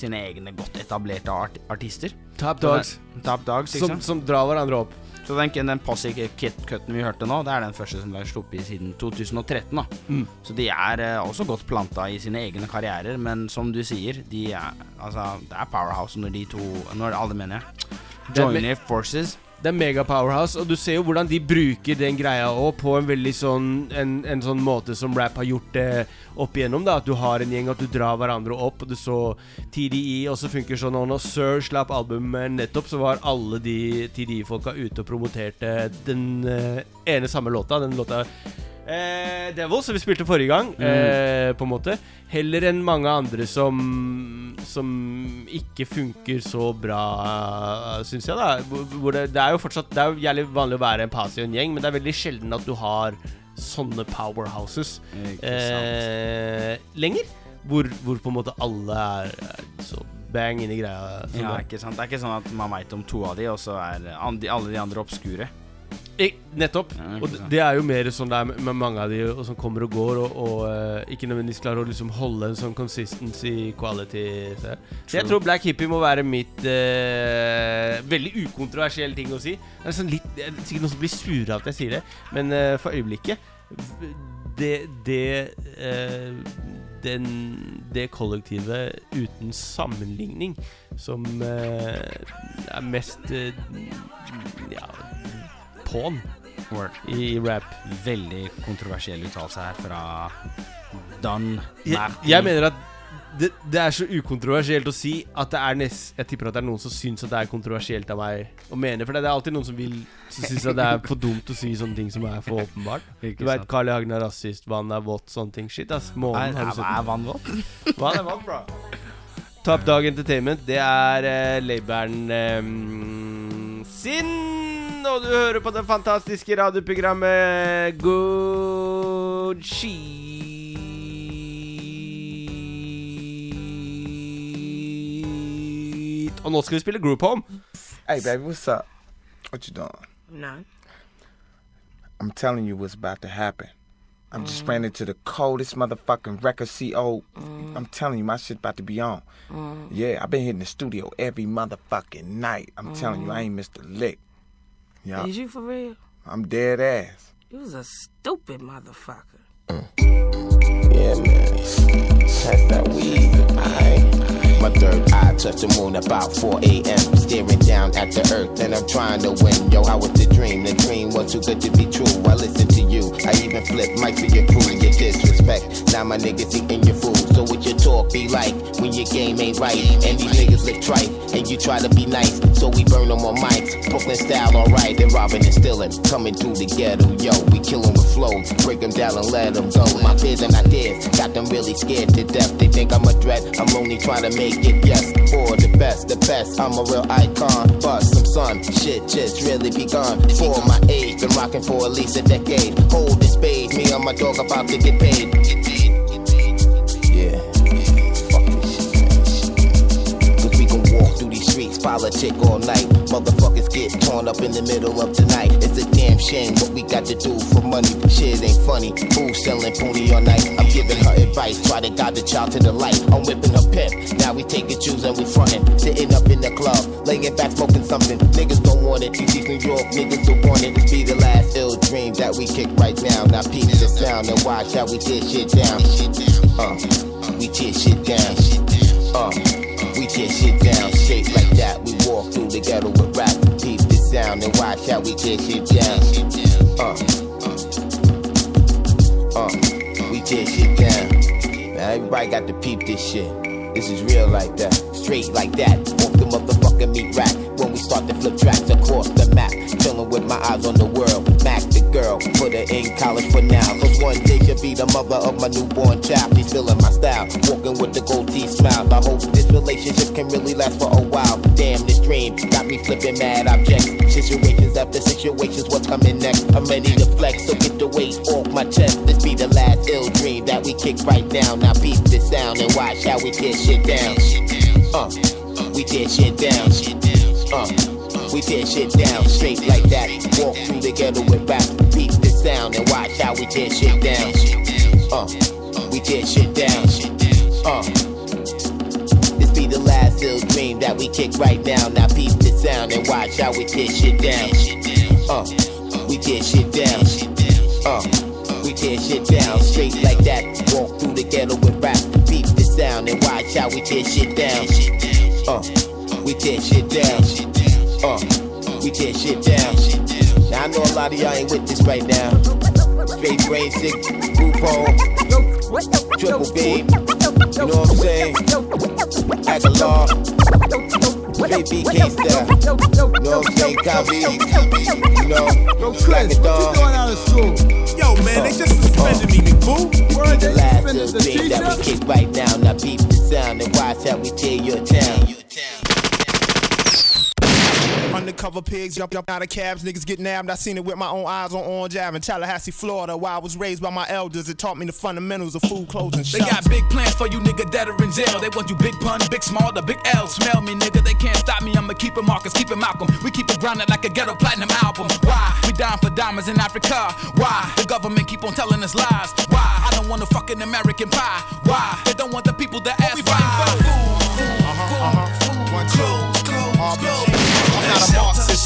sine egne godt etablerte art artister. Top Dogs. Den, Top Dogs, Som, som drar hverandre opp. Så den, den Posse Kit-cutten vi hørte nå, det er den første som ble sluppet siden 2013. da Mm. Så de er eh, også godt planta i sine egne karrierer, men som du sier, de er, altså, det er powerhouse når de to Når alle, mener jeg, er joiner forces. Det er mega powerhouse, og du ser jo hvordan de bruker den greia òg på en veldig sånn en, en sånn måte som rap har gjort det opp igjennom. da At du har en gjeng, at du drar hverandre opp. Og du så TDE også funker sånn. Og når Sir slapp albumet nettopp, så var alle de TDE-folka ute og promoterte den uh, ene samme låta. Den låta uh, Devil, som vi spilte forrige gang, Mm. eh, på en måte. Heller enn mange andre som Som ikke funker så bra, syns jeg. da det, det er jo fortsatt Det er jo jævlig vanlig å være en Pasian-gjeng, men det er veldig sjelden at du har sånne powerhouses eh, lenger. Hvor, hvor på en måte alle er, er så bang inn i greia. Ja, det. ikke sant Det er ikke sånn at man veit om to av de, og så er alle de andre obskure. Nettopp. Ja, og det er jo mer sånn det er med- mange av de og som kommer og går, og, og uh, ikke nødvendigvis klarer å liksom holde en sånn consistency quality. Så, så jeg tror Black Hippie må være mitt uh, veldig ukontroversielle ting å si. Det er sånn litt Det er sikkert noen som blir sure av at jeg sier det, men uh, for øyeblikket Det Det den, det kollektivet uten sammenligning som er mest ja, på'n i rap. Veldig kontroversiell uttalelse her fra Don Jeg, Martin. jeg mener at det, det er så ukontroversielt å si at det er nest, Jeg tipper at det er noen som syns at det er kontroversielt av meg å mene. For det er alltid noen som vil Som syns at det er for dumt å si sånne ting som er for åpenbart. *laughs* Du veit. Carl I. Hagen er rasist, vann er vått, sånne ting. Shit, ass. Månen har du sett er vann vått? *laughs* Vann er vått, bra. Top Dog Entertainment, det er uh, labelen um, sin. Og du hører på det fantastiske radioprogrammet Good Shit. Og nå skal vi spille Group Home. Hey, baby, what's up? What you doing? None. I'm telling you what's about to happen. I'm just mm. ran into the coldest motherfucking record CO. Mm. I'm telling you, my shit about to be on. Mm. Yeah, I've been hitting the studio every motherfucking night. I'm telling you, I mm. ain't missed a lick. Yeah, Is you for real? I'm dead ass. You was a stupid motherfucker. Mm. Yeah, man. Pass that weed. Aight. My third eye touched the moon about 4 a.m. Staring down at the earth, and I'm trying to win. Yo, how was the dream? The dream was too good to be true. I listened to you. I even flipped mic for your crew. And your disrespect. Now my niggas eating your food. So what your talk be like when your game ain't right? And these niggas look trite, and you try to be nice. So we burn them on mics. Brooklyn style, alright. They're robbing and stealing. Coming through the ghetto, yo. We kill 'em with flows. Break them down and let them go. My fears and ideas got them really scared to death. They think I'm a threat. I'm only trying to make it, yes. For the best, the best. I'm a real icon. Bust some sun. Shit just really begun. For my age, been rocking for at least a decade. Hold the spade. Me and my dog about to get paid. Through these streets, politic all night. Motherfuckers get torn up in the middle of the night. It's a damn shame what we got to do for money. Shit ain't funny. Who's selling pony all night? I'm giving her advice, try to guide the child to the light. I'm whipping her pimp. Now we taking shoes and we frontin'. Sitting up in the club, laying back smoking something. Niggas don't want it. These New York niggas who want it. Be the last ill dream that we kick right now. Now peep the sound and watch how we tear shit down. Uh, we tear shit down. Uh, tear shit down straight like that. We walk through the ghetto with rap. Peep the sound and watch how we tear shit down. Uh, uh, we tear shit down. Now everybody got to peep this shit. This is real like that, straight like that. Off the motherfucking meat rack when we start to flip tracks across the map. Chillin' with my eyes on the world. Mac the girl, put her in college for now. Cause one day she'll be the mother of my newborn child. She's feeling my style, walking with the gold teeth smile. I hope this relationship can really last for a while. Damn, this dream got me flipping mad objects. Situations after situations, what's coming next? I'm ready to flex, so get the weight off my chest. This be the last ill dream that we kick right now. Now peep the sound and watch how we tear shit down. Uh, we tear shit down. Uh, we tear shit down straight like that. Walk through the ghetto with rap. Peep the sound and watch how we tear shit down. Uh, we tear shit down. Uh, this be the last ill dream that we kick right now. Now peep the sound and watch how we tear shit down. Uh, we tear shit down. Uh, we tear shit down straight like that. Walk through the ghetto with rap. Peep the sound and watch how we tear shit down. Uh, we tear shit down. Uh, we tear shit down. Now I know a lot of y'all ain't with this right now. Straight brain sick, group home, triple B. You know what I'm saying? Aguilar, straight BK style. You know what I'm saying? Copy, you know, crack it dog. out of school? Yo, man, they just suspended me, uh, boo. Word, the last of the beat that we kick right now. Now beat the sound and watch how we tear your town. Undercover pigs jump up out of cabs, niggas get nabbed. I seen it with my own eyes on Orange Ave in Tallahassee, Florida, where I was raised by my elders. It taught me the fundamentals of food, clothes, and They got big plans for you nigga that are in jail. They want you big pun, big small, the big L. Smell me, nigga. They can't stop me. I'ma keep it Marcus, keep it Malcolm. We keep it grounded like a ghetto platinum album. Why? We dying for diamonds in Africa. Why? The government keep on telling us lies. Why? I don't want a fucking American pie. Why? They don't want the people that ask why. I'm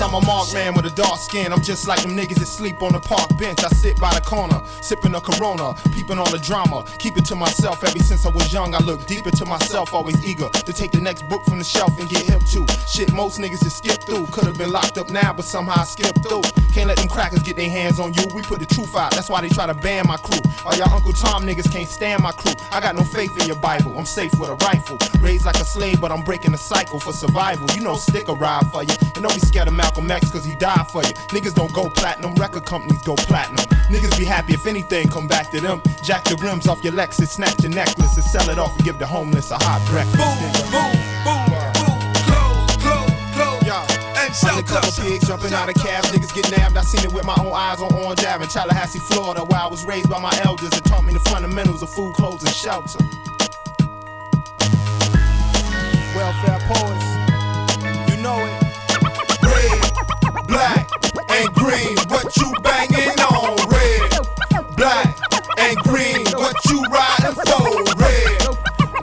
I'm a mark man with a dark skin. I'm just like them niggas that sleep on the park bench. I sit by the corner, sipping a Corona, peeping on the drama. Keep it to myself. Ever since I was young, I look deeper to myself, always eager to take the next book from the shelf and get hip to. Shit, most niggas just skip through. Could have been locked up now, but somehow I skipped through. Can't let them crackers get their hands on you. We put the truth out, that's why they try to ban my crew. All y'all Uncle Tom niggas can't stand my crew. I got no faith in your Bible. I'm safe with a rifle. Raised like a slave, but I'm breaking the cycle for survival. You know, stick a ride for you. And don't be scared of Malcolm X, cause he died for you. Niggas don't go platinum, record companies go platinum. Niggas be happy if anything come back to them. Jack the rims off your Lexus, snatch your necklace, and sell it off and give the homeless a hot breakfast. Boom, boom, Undercover pigs jumping out of cabs, niggas get nabbed. I seen it with my own eyes on Orange Ave in Tallahassee, Florida, where I was raised by my elders and taught me the fundamentals of food, clothes, and shelter. Welfare poets, and green, what you banging on? Red, black, and green, what you riding for? Red,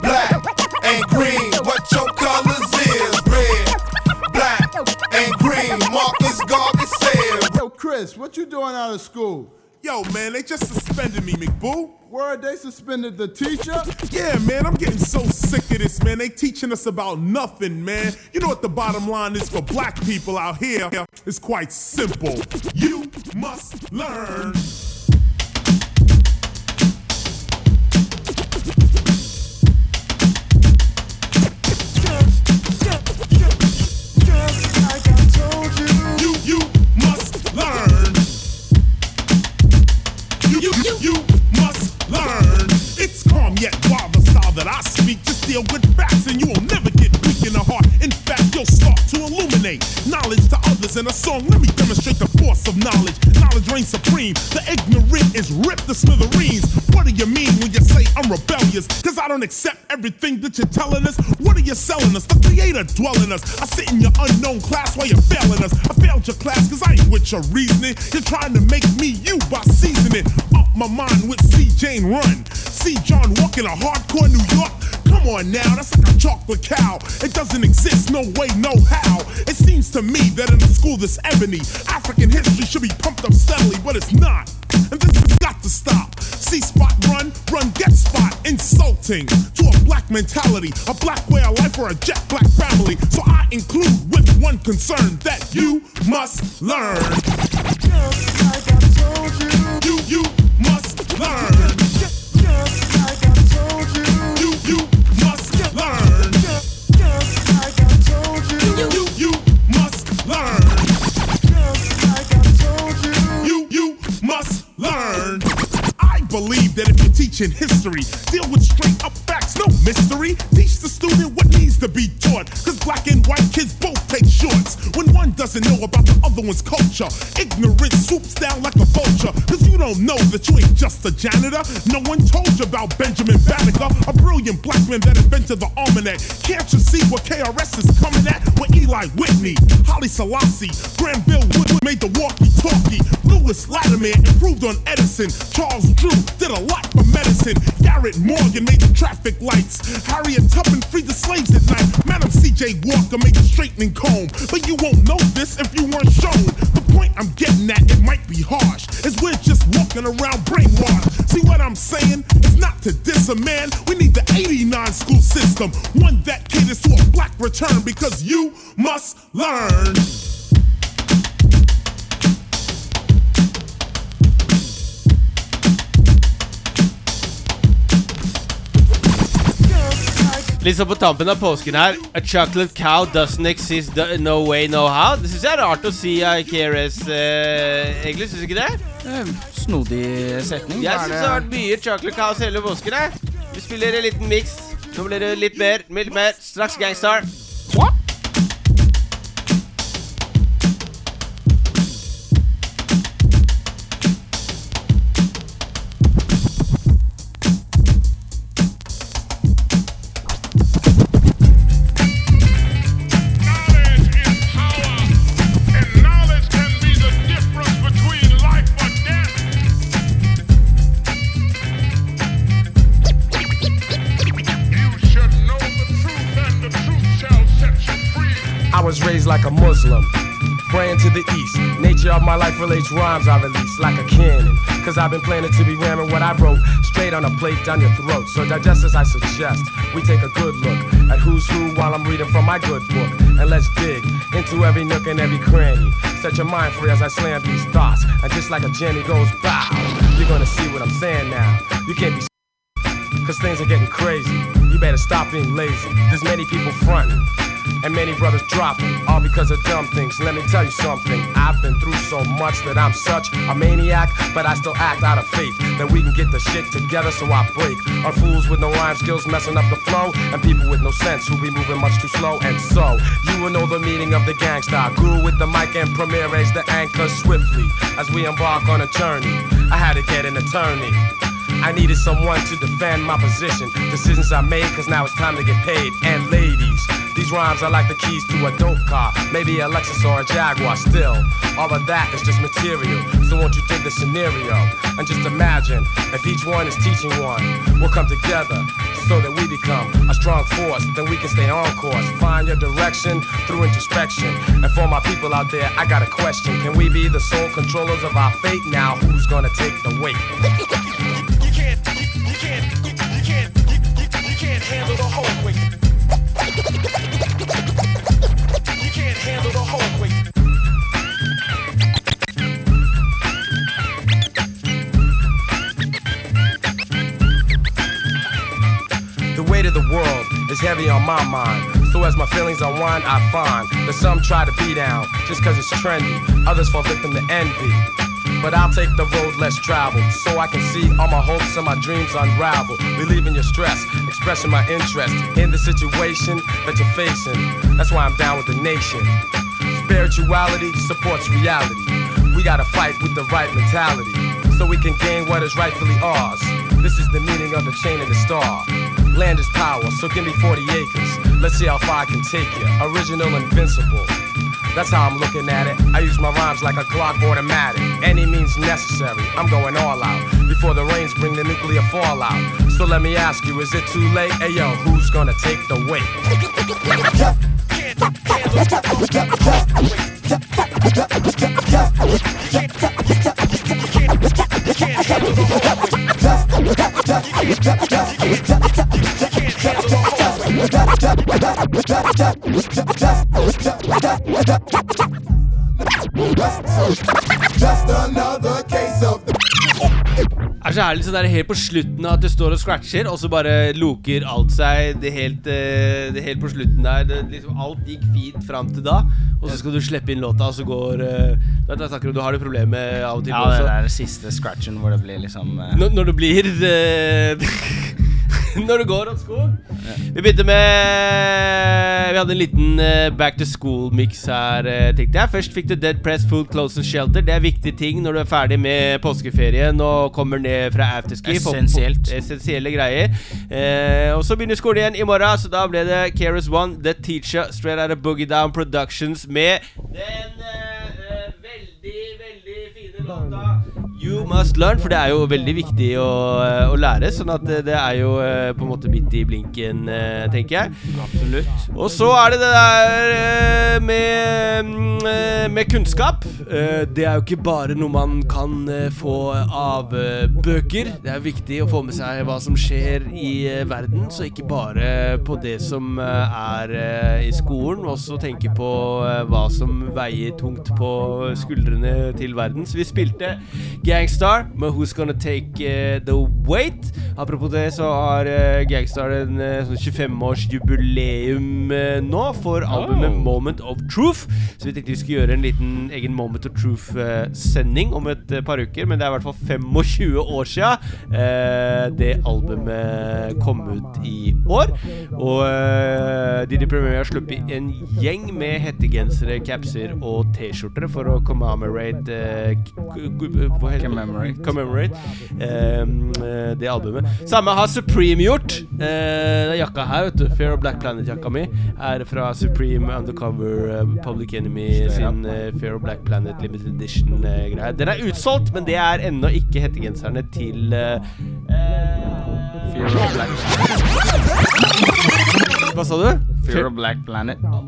black, and green, what your colors is? Red, black, and green, Marcus Garvey said. Yo, Chris, what you doing out of school? Yo, man, they just suspended me, McBoo. Word, they suspended the teacher? Yeah, man, I'm getting so sick of this, man. They teaching us about nothing, man. You know what the bottom line is for black people out here? It's quite simple. You must learn. To smithereens. What do you mean when you say I'm rebellious? Cause I don't accept everything that you're telling us. What are you selling us? The creator dwelling us. I sit in your unknown class while you're failing us. I failed your class cause I ain't with your reasoning. You're trying to make me you by seasoning. Up my mind with C. Jane Run. See John walk in a hardcore New York. Come on now, that's like a chocolate cow. It doesn't exist, no way, no how. It seems to me that in a school this ebony, African history should be pumped up steadily, but it's not. And this has got to stop. See spot run, run get spot. Insulting to a black mentality, a black way of life, or a jet black family. So I include with one concern that you must learn. Just like I told you. You, you must learn. Believe that if you're teaching history, deal with straight up facts, no mystery. Teach the student what needs to be taught. Cause black and white kids both take shorts. When one doesn't know about the other one's culture, ignorance swoops down like a vulture. Cause you don't know that you ain't just a janitor. No one told you about Benjamin Banneker, a brilliant black man that invented the almanac. Can't you see what KRS is coming at? With Eli Whitney, Haile Selassie, Granville Wood made the walkie-talkie. Lewis Latimer improved on Edison. Charles Drew did a lot for medicine. Garrett Morgan made the traffic lights. Harriet Tubman freed the slaves at night. Madam C.J. Walker made the straightening comb. But you won't know this if you weren't shown. The point I'm getting at, it might be harsh, is we're just walking around brainwashed. See what I'm saying? It's not to diss a man. We need the 89 school system, one that caters to a black return because you must learn. Sånn på tampen av påsken her. A chocolate cow doesn't exist the- no way, no how. Det syns jeg er rart å si av KRS, eh, egentlig. Syns du ikke det? Snodig setning. Jeg syns det har vært mye chocolate cows hele påsken. her Vi spiller en liten miks. Nå blir det litt mer, litt mer. Straks Gangstar. Muslim, praying to the east. Nature of my life relates rhymes I release like a cannon. Cause I've been planning to be ramming what I wrote straight on a plate down your throat. So digest as I suggest. We take a good look at who's who while I'm reading from my good book. And let's dig into every nook and every cranny. Set your mind free as I slam these thoughts. And just like a Jenny goes bow, you're gonna see what I'm saying now. You can't be Cause things are getting crazy. You better stop being lazy. There's many people fronting. And many brothers dropping, all because of dumb things. Let me tell you something. I've been through so much that I'm such a maniac, but I still act out of faith that we can get the shit together so I break. On fools with no rhyme skills messing up the flow, and people with no sense who be moving much too slow. And so, you will know the meaning of the gangsta. Guru with the mic and Premier raise the anchor swiftly as we embark on a journey. I had to get an attorney. I needed someone to defend my position. Decisions I made, cause now it's time to get paid. And ladies, rhymes are like the keys to a dope car. Maybe a Lexus or a Jaguar. Still, all of that is just material. So won't you dig the scenario? And just imagine if each one is teaching one. We'll come together so that we become a strong force. Then we can stay on course. Find your direction through introspection. And for my people out there, I got a question. Can we be the sole controllers of our fate? Now, who's gonna take the weight? You can't whole weight. You can't you can't handle the whole weight. Heavy on my mind. So as my feelings unwind, I find that some try to be down just cause it's trendy. Others fall victim to envy. But I'll take the road less traveled so I can see all my hopes and my dreams unravel. Relieving your stress, expressing my interest in the situation that you're facing. That's why I'm down with the nation. Spirituality supports reality. We gotta fight with the right mentality so we can gain what is rightfully ours. This is the meaning of the chain and the star. Land is power, so give me 40 acres. Let's see how far I can take you. Original, invincible. That's how I'm looking at it. I use my rhymes like a Glock automatic. Any means necessary. I'm going all out before the rains bring the nuclear fallout. So let me ask you, is it too late? Hey yo, who's gonna take the weight? Er så sånn der helt på slutten at du står og scratcher, og så bare loker alt seg det helt, eh, det helt på slutten der. Det, liksom, alt gikk fint fram til da, og så skal du slippe inn låta, og så går uh, Da snakker du du har det problemet av og til Ja, det er den siste scratchen hvor det blir liksom eh, Når, når det blir eh, *laughs* *laughs* Når du går opp skog. Vi begynte med Vi hadde en liten eh, back to school-mix her, eh, tenkte jeg. Først fikk du Dead Press Food Close and Shelter. Det er viktige ting når du er ferdig med påskeferien og kommer ned fra afterski. Essensielt. Essensielle greier. Eh, og så begynner skolen igjen i morgen, så da ble det Keros One, The Teacher, Straight Out of Boogie Down Productions med den eh, veldig, veldig fine låta You Must Learn, for det er jo veldig viktig å, å lære. Sånn at det, er jo eh, på en måte midt i blinken, eh, tenker jeg. Absolutt. Og så er det det der eh, med, mm, eh, med kunnskap. Eh, Det er jo ikke bare noe man kan eh, få av eh, bøker. Det er viktig å få med seg hva som skjer i eh, verden, så ikke bare på det som eh, er eh, i skolen. Også tenke på eh, hva som veier tungt på skuldrene til verden. Så vi spilte Gangstar med Who's Gonna Take uh, The Weight. Apropos det, så har uh, Gangstar en uh, sånn 25-årsjubileum uh, nå for albumet Moment of Truth. Så vi tenkte vi skulle gjøre en liten egen Moment of Truth-sending om et par uker. Men det er i hvert fall 25 år sia det albumet kom ut i år. Og uh, Didi Premier har sluppet en gjeng med hettegensere, capser og T-skjorter for å commemorate uh, Commemorate. Commemorate Eh, uh, det albumet. Samme har Supreme gjort. Det den jakka her, vet du, Fair of Black Planet-jakka mi, er fra Supreme Undercover uh, Public Enemy sin uh, Fair of Black Planet Limited Edition-greie. Den er utsolgt, men det er ennå ikke hettegenserne til uh, Fear of Black Hva sa du? Fear of Black Planet. Mm,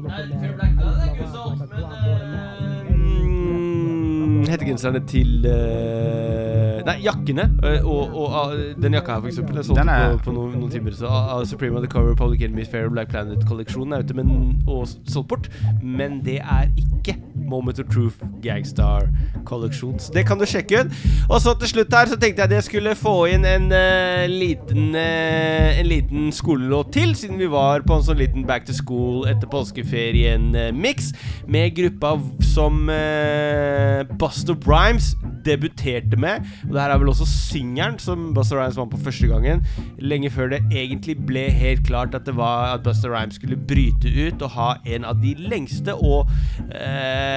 Hettegenserne til uh, Nei, jakkene. Uh, og, og uh, den jakka her, for eksempel. Jeg solgte er- på, på noen, noen timer. Så Supreme of the Cover, Public Enemy, Fair Black Planet-kolleksjonen er ute men, og solgt bort. Men det er ikke Moment of Truth Gangstar-kolleksjon. Så det kan du sjekke ut. Og så til slutt her så tenkte jeg at jeg skulle få inn en uh, liten uh, En liten skolelåt til, siden vi var på en sånn liten back to school etter påskeferien-mix med gruppa som uh, Buster Rhymes debuterte med. Og det her er vel også singelen som Buster Rhymes var på første gangen. Lenge før det egentlig ble helt klart at det var at Buster Rhymes skulle bryte ut og ha en av de lengste og eh,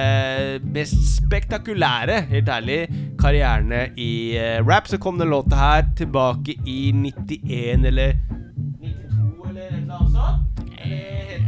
mest spektakulære, helt ærlig, karrierene i eh, rap. Så kom den låta her tilbake i 91 eller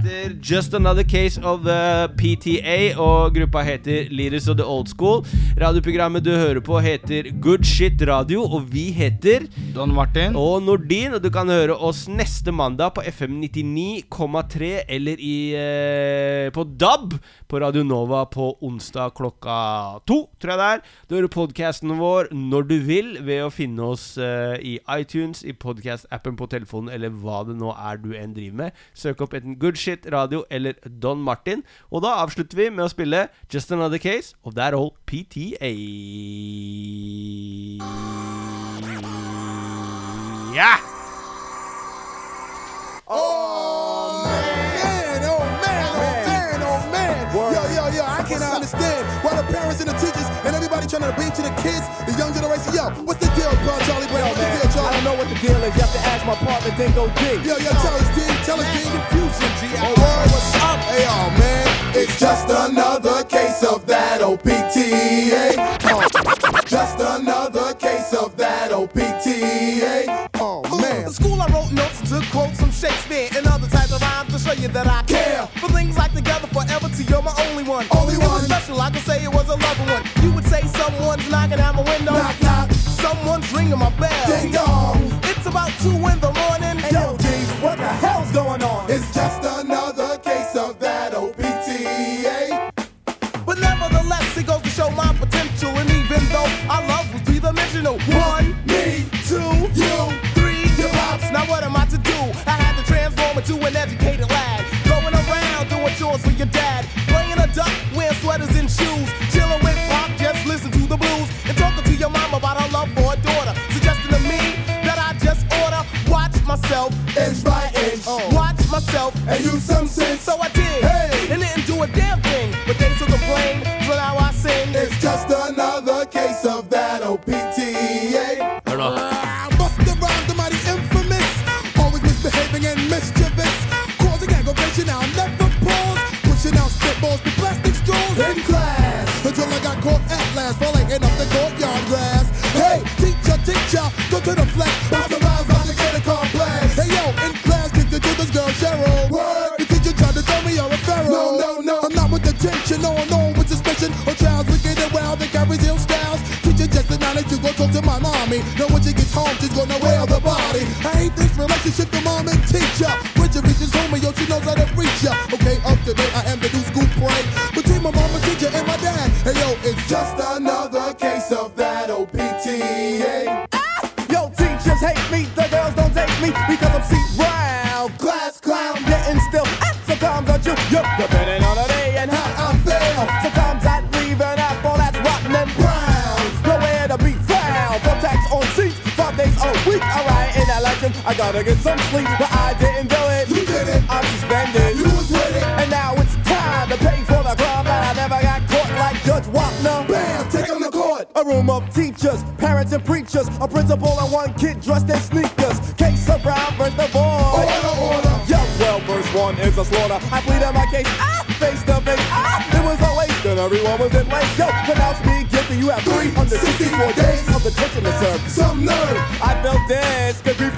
heter Just Another Case of the PTA, og gruppa heter Leaders of the Old School. Radioprogrammet du hører på, heter Good Shit Radio, og vi heter Don Martin og Nordin. Og du kan høre oss neste mandag på FM 99,3 eller i, eh, på DAB på Radio Nova på onsdag klokka to, tror jeg det er. Du hører podkasten vår når du vil ved å finne oss eh, i iTunes, i podcast-appen på telefonen eller hva det nå er du enn driver med. Søk opp enten Good Shit Radio eller Don Martin. Og da avslutter vi med å spille Just Another Case of That Old PTA. Ja! Oh man, oh man, oh man, oh man. Yo, yo, yo, I cannot understand why the parents and the teachers and everybody trying to beat to the kids, the young generation. Yo, what's the deal, bro, Charlie Brown? What's the deal, Charlie? I don't know what the deal is. You have to ask my partner, then go dig. Yo, yo, tell us, D. Tell us, D. Confusion, G. Oh, word, what's up? Hey, oh man, it's just another case of that OPTA. Oh, just another case of that OPTA. In school, I wrote notes and took quotes from Shakespeare and other types of rhymes to show you that I care. For things like together forever to you're my only one. Only it was one. special, I could say it was a loving one. You would say someone's knocking at my window. Knock, knock. Someone's ringing my bell. Ding dong. It's about two in the morning. Hey, yo, G, what the hell's going on? It's just another case of that OPTA. But nevertheless, it goes to show my potential. And even though our love was three dimensional, one, to an educated lad. Going around doing chores for your dad. Playing a duck, wearing sweaters and shoes. Chilling with pop, just listen to the blues. And talking to your mom about her love for a daughter. Suggesting to me that I just order watch myself. Inch by inch. Oh. Watch myself. And use some sense. So I did. Hey. And didn't do a damn thing. But they still complain. So now I sing. It's just another case of that OPTA. Hør nå. Busta Rhymes, the mighty infamous. Always misbehaving and mischievous. In class. Until I got caught at last for laying up the courtyard grass. Hey, teacher, teacher, go to the flex. Busta Rhymes, about to get a complex. Hey, yo, in class, kick the to this girl, Cheryl. Word. The teacher tried to tell me you're a pharaoh. No, no, no. I'm not with attention, no, no, with suspicion. Or child's wicked and wild that carries ill styles. Teacher just acknowledge you go talk to my mommy. Now when she gets home, she's gonna wear the body. I hate this relationship, the mom and teacher. She reaches home, yo, she knows how to reach ya. Okay, up to date, I thinking I gotta get some sleep, but I didn't do it. You did it. I'm suspended. You was with it. And now it's time to pay for the crime that I never got caught like Judge Wapner. Bam, take him to court. A room of teachers, parents and preachers, a principal and one kid dressed in sneakers. Case of Brown versus the boy. Order, order. Yo, 12 verse 1 is a slaughter. I plead pleaded my case, ah, face to face, ah, it was a waste and everyone was in place. Yo, pronounce me guilty, you have 364 days of detention to serve. Some nerve. I felt this, could be